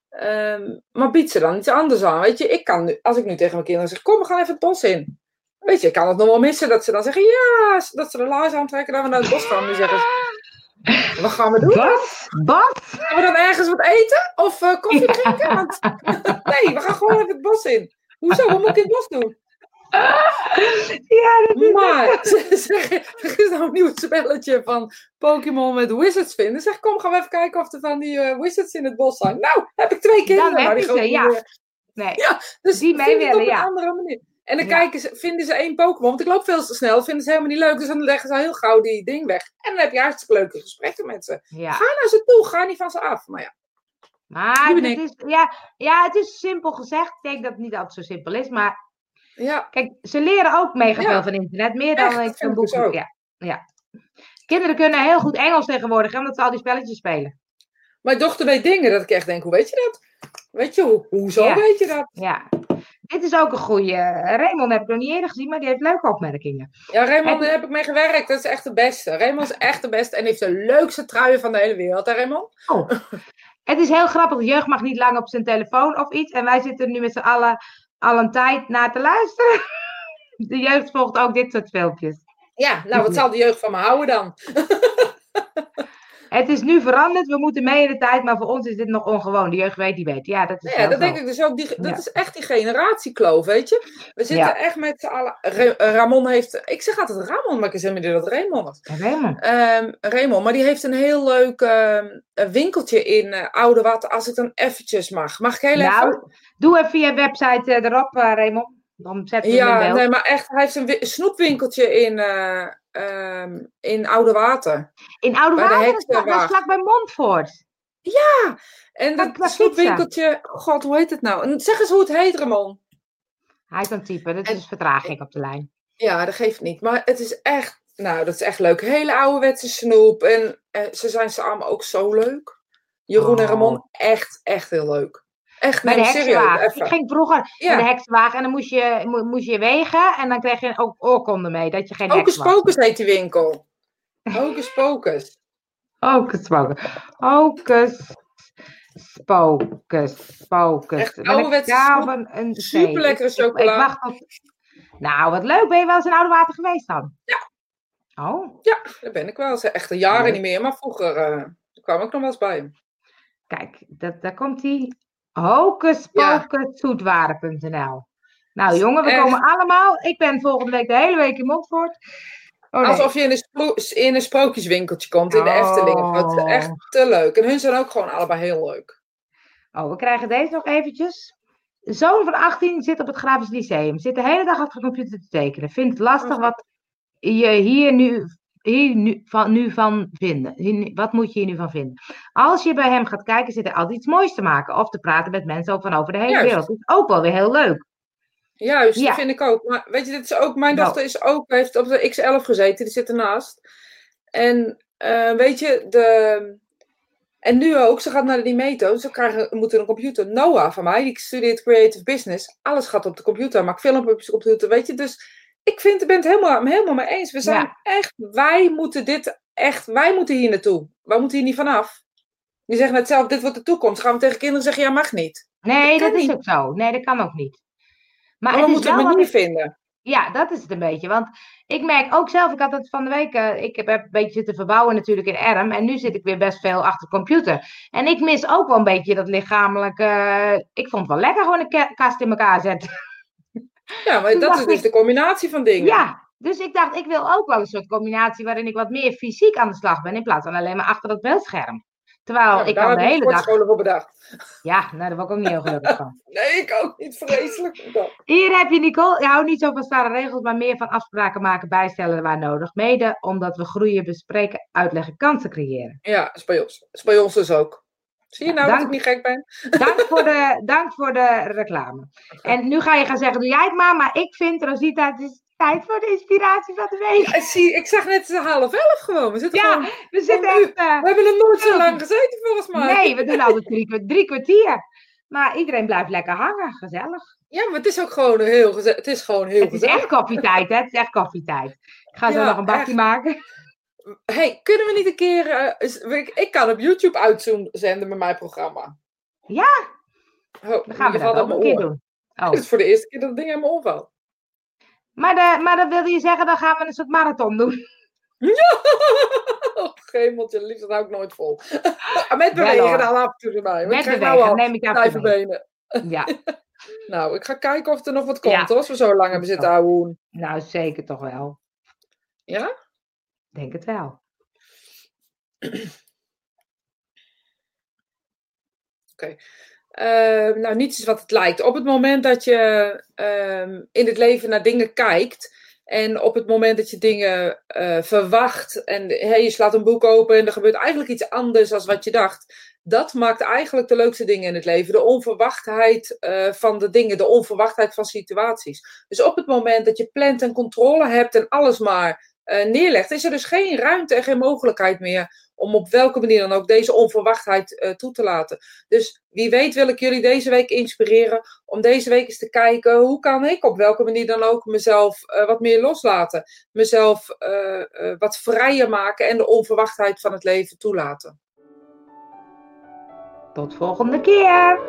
ehm, maar bied ze dan iets anders aan. Weet je, ik kan nu, als ik nu tegen mijn kinderen zeg: Kom, we gaan even het bos in. Weet je, ik kan het nog wel missen dat ze dan zeggen: Ja, dat ze de laars aantrekken, dat we naar het bos gaan. Nu zeggen ze: Wat gaan we doen?
Bas? Bas?
Gaan we dan ergens wat eten of eh, koffie drinken? Want, nee, we gaan gewoon even het bos in. Hoezo? Wat moet ik in het bos doen?
Ja, dat is
Maar ze zeggen, er is nou een nieuw spelletje van Pokémon met wizards vinden. Zeg, kom, gaan we even kijken of er van die eh, wizards in het bos zijn. Nou, heb ik twee kinderen.
Dan heb
die
je ze, ja. Nee.
Dus
Die mee willen,
op een
ja.
andere manier. En dan
Ja.
kijken ze, vinden ze één Pokémon. Want ik loop veel te snel, vinden ze helemaal niet leuk. Dus dan leggen ze al heel gauw die ding weg. En dan heb je hartstikke leuke gesprekken met ze.
Ja.
Ga naar ze toe, ga niet van ze af. Maar ja,
Maar het is, ja, ja, het is simpel gezegd. Ik denk dat het niet altijd zo simpel is. Maar
ja,
kijk, ze leren ook mega
Ja.
veel van internet. Meer
Echt,
dan
dat
ik
dus
boek. Ja, ja. Kinderen kunnen heel goed Engels tegenwoordig, omdat ze al die spelletjes spelen.
mijn dochter weet dingen dat ik echt denk, hoe weet je dat? Weet je, hoe, hoezo
Ja.
weet je dat?
Ja. Dit is ook een goede. Raymond heb ik nog niet eerder gezien, maar die heeft leuke opmerkingen.
Ja, Raymond, daar heb ik mee gewerkt. Dat is echt de beste. Raymond is echt de beste en heeft de leukste truien van de hele wereld, hè Raymond?
Oh. Het is heel grappig. De jeugd mag niet lang op zijn telefoon of iets. En wij zitten nu met z'n allen al een tijd naar te luisteren. De jeugd volgt ook dit soort filmpjes.
Ja, nou, wat zal de jeugd van me houden dan?
Het is nu veranderd. We moeten mee in de tijd. Maar voor ons is dit nog ongewoon. De jeugd weet die weet. Ja, dat is
Ja, dat
zo.
denk ik dus ook. Die, dat
Ja.
is echt die generatiekloof, weet je? We zitten
Ja.
echt met z'n allen. Ra- Ramon heeft. Ik zeg altijd Ramon, maar ik niet dat Raymond.
Raymond.
Ehm, Raymond, maar die heeft een heel leuk ehm, winkeltje in eh, Oude. Als ik dan eventjes mag. Mag ik heel even?
Nou, doe even je website eh, erop, eh, Raymond. Dan hem in
Ja, nee, maar echt, hij heeft een wi- snoepwinkeltje in, eh, ehm, in Oude Water.
In Oude
bij
Water, dat dat vlak bij Montfort.
En
Qua-
dat snoepwinkeltje, god, hoe heet het nou? En zeg eens hoe het heet, Ramon.
Hij kan typen, dat
En-
is vertraging op de lijn.
Ja, dat geeft niet. Maar het is echt, nou, dat is echt leuk. Hele ouderwetse snoep. En eh, ze zijn samen ook zo leuk. Jeroen en
Oh.
Ramon, echt, echt heel leuk. Echt,
Bij
nee,
de
serieus.
Ik ging vroeger
Ja.
bij de heksenwagen en dan moest je, mo- moest je wegen en dan kreeg je ook oorkonden mee, dat je geen
Hocus. Pocus heet die winkel. Hocus Pocus.
Hocus pocus. Hocus pocus. Pocus.
Echt
een.
Superlekkere
ik-
chocola.
Ik wacht tot... Nou, wat leuk. Ben je wel eens in Oude Water geweest dan?
Ja.
Oh,
Ja, daar ben ik wel. Ze echt een jaren niet meer, maar vroeger eh, kwam ik nog wel eens bij hem.
kijk. Dat, daar komt hij. Hocuspocuszoetwaren.nl Nou jongen, we
Echt.
komen allemaal. Ik ben volgende week de hele week in Montfort. Oh, nee.
Alsof je in een, spro- in een sprookjeswinkeltje komt in de
Oh.
Efteling. Dat is echt te leuk. En hun zijn ook gewoon allebei heel leuk.
Oh, we krijgen deze nog eventjes. De zoon van 18 zit op het Grafisch Lyceum. Zit de hele dag achter de computer te tekenen. Vindt het lastig wat je hier nu, hier nu, van, nu van vinden. Wat moet je hier nu van vinden? Als je bij hem gaat kijken, zit er altijd iets moois te maken. Of te praten met mensen over, van over de hele
Juist.
wereld. Dat is ook wel weer heel leuk.
Juist,
Ja.
dat vind ik ook. Maar weet je, dit is ook, mijn dochter is ook, heeft op de X11 gezeten, die zit ernaast. En eh, weet je, de, en nu ook, ze gaat naar de Meto, ze krijgen, moeten een computer. Noah van mij, die studeert Creative Business, alles gaat op de computer, maakt filmpjes op de computer, weet je. Dus ik vind, ben het helemaal, helemaal mee eens. We zijn
Ja.
echt, wij moeten dit echt, wij moeten hier naartoe. Wij moeten hier niet vanaf. Die zeggen net zelf, dit wordt de toekomst. Gaan we tegen kinderen zeggen, ja, mag niet.
Nee,
Dat
is ook zo. Nee, dat kan ook niet. Maar,
Maar we moeten een manier vinden.
Ja, dat is het een beetje. Want ik merk ook zelf, ik had het van de week, eh, ik heb een beetje zitten verbouwen natuurlijk in Erm. En nu zit ik weer best veel achter de computer. En ik mis ook wel een beetje dat lichamelijke. ik vond het wel lekker gewoon een ka- kast in elkaar zetten.
Ja, maar
Toen
dat is dus
ik-
de combinatie van dingen.
Ja, dus ik dacht, ik wil ook wel een soort combinatie waarin ik wat meer fysiek aan de slag ben. In plaats van alleen maar achter dat beeldscherm Terwijl
Ja,
ik
heb
de hele dag...
voor bedacht.
Ja, nou, daar word ik ook niet heel gelukkig van.
Nee, ik ook niet. Vreselijk.
Hier heb je Nicole. Je houdt niet zo van stare regels, maar meer van afspraken maken, bijstellen waar nodig. Mede omdat we groeien, bespreken, uitleggen, kansen creëren.
Ja, is bij ons. Is bij ons dus ook. Zie je nou dat ik niet gek ben?
Dank voor de, dank voor de reclame. En nu ga je gaan zeggen, doe jij het maar. Maar ik vind, Rosita, het is tijd voor de inspiratie van de week.
Ja, zie, ik zag net half elf gewoon. We zitten
Ja,
gewoon...
we zitten echt... eh,
We hebben er nooit zo lang gezeten volgens mij.
nee, we doen altijd drie, drie kwartier. Maar iedereen blijft lekker hangen. Gezellig.
Ja, maar het is ook gewoon heel gezellig. Het is gewoon heel
Het is
gezellig.
echt koffietijd, hè? Het is echt koffietijd. Ik ga zo
Ja,
nog een bakje
echt.
maken.
Hey, kunnen we niet een keer... eh, ik, ik kan op YouTube uitzenden met mijn programma.
Ja,
Oh,
dan gaan we dat ook een keer doen. Oh.
is voor de eerste keer dat het ding aan mijn oor.
Maar, de, maar dan wilde je zeggen, dan gaan we een soort marathon doen.
Oh, gemeltje, liefst dat hou ik nooit vol. Met bewegen dan af en toe erbij.
Met bewegen,
nou al
neem ik mee.
benen.
Ja,
Nou, ik ga kijken of er nog wat komt,
Ja.
hoor, als we zo lang hebben zitten houden.
nou zeker toch wel.
Ja?
Denk het wel.
Eh, nou, niets is wat het lijkt. Op het moment dat je ehm, in het leven naar dingen kijkt. En op het moment dat je dingen eh, verwacht. En hey, je slaat een boek open en er gebeurt eigenlijk iets anders dan wat je dacht. Dat maakt eigenlijk de leukste dingen in het leven. De onverwachtheid eh, van de dingen, de onverwachtheid van situaties. Dus op het moment dat je plant en controle hebt en alles maar neerlegt, is er dus geen ruimte en geen mogelijkheid meer om op welke manier dan ook deze onverwachtheid eh, toe te laten. Dus wie weet wil ik jullie deze week inspireren om deze week eens te kijken hoe kan ik op welke manier dan ook mezelf eh, wat meer loslaten. Mezelf eh, eh, wat vrijer maken en de onverwachtheid van het leven toelaten.
Tot volgende keer.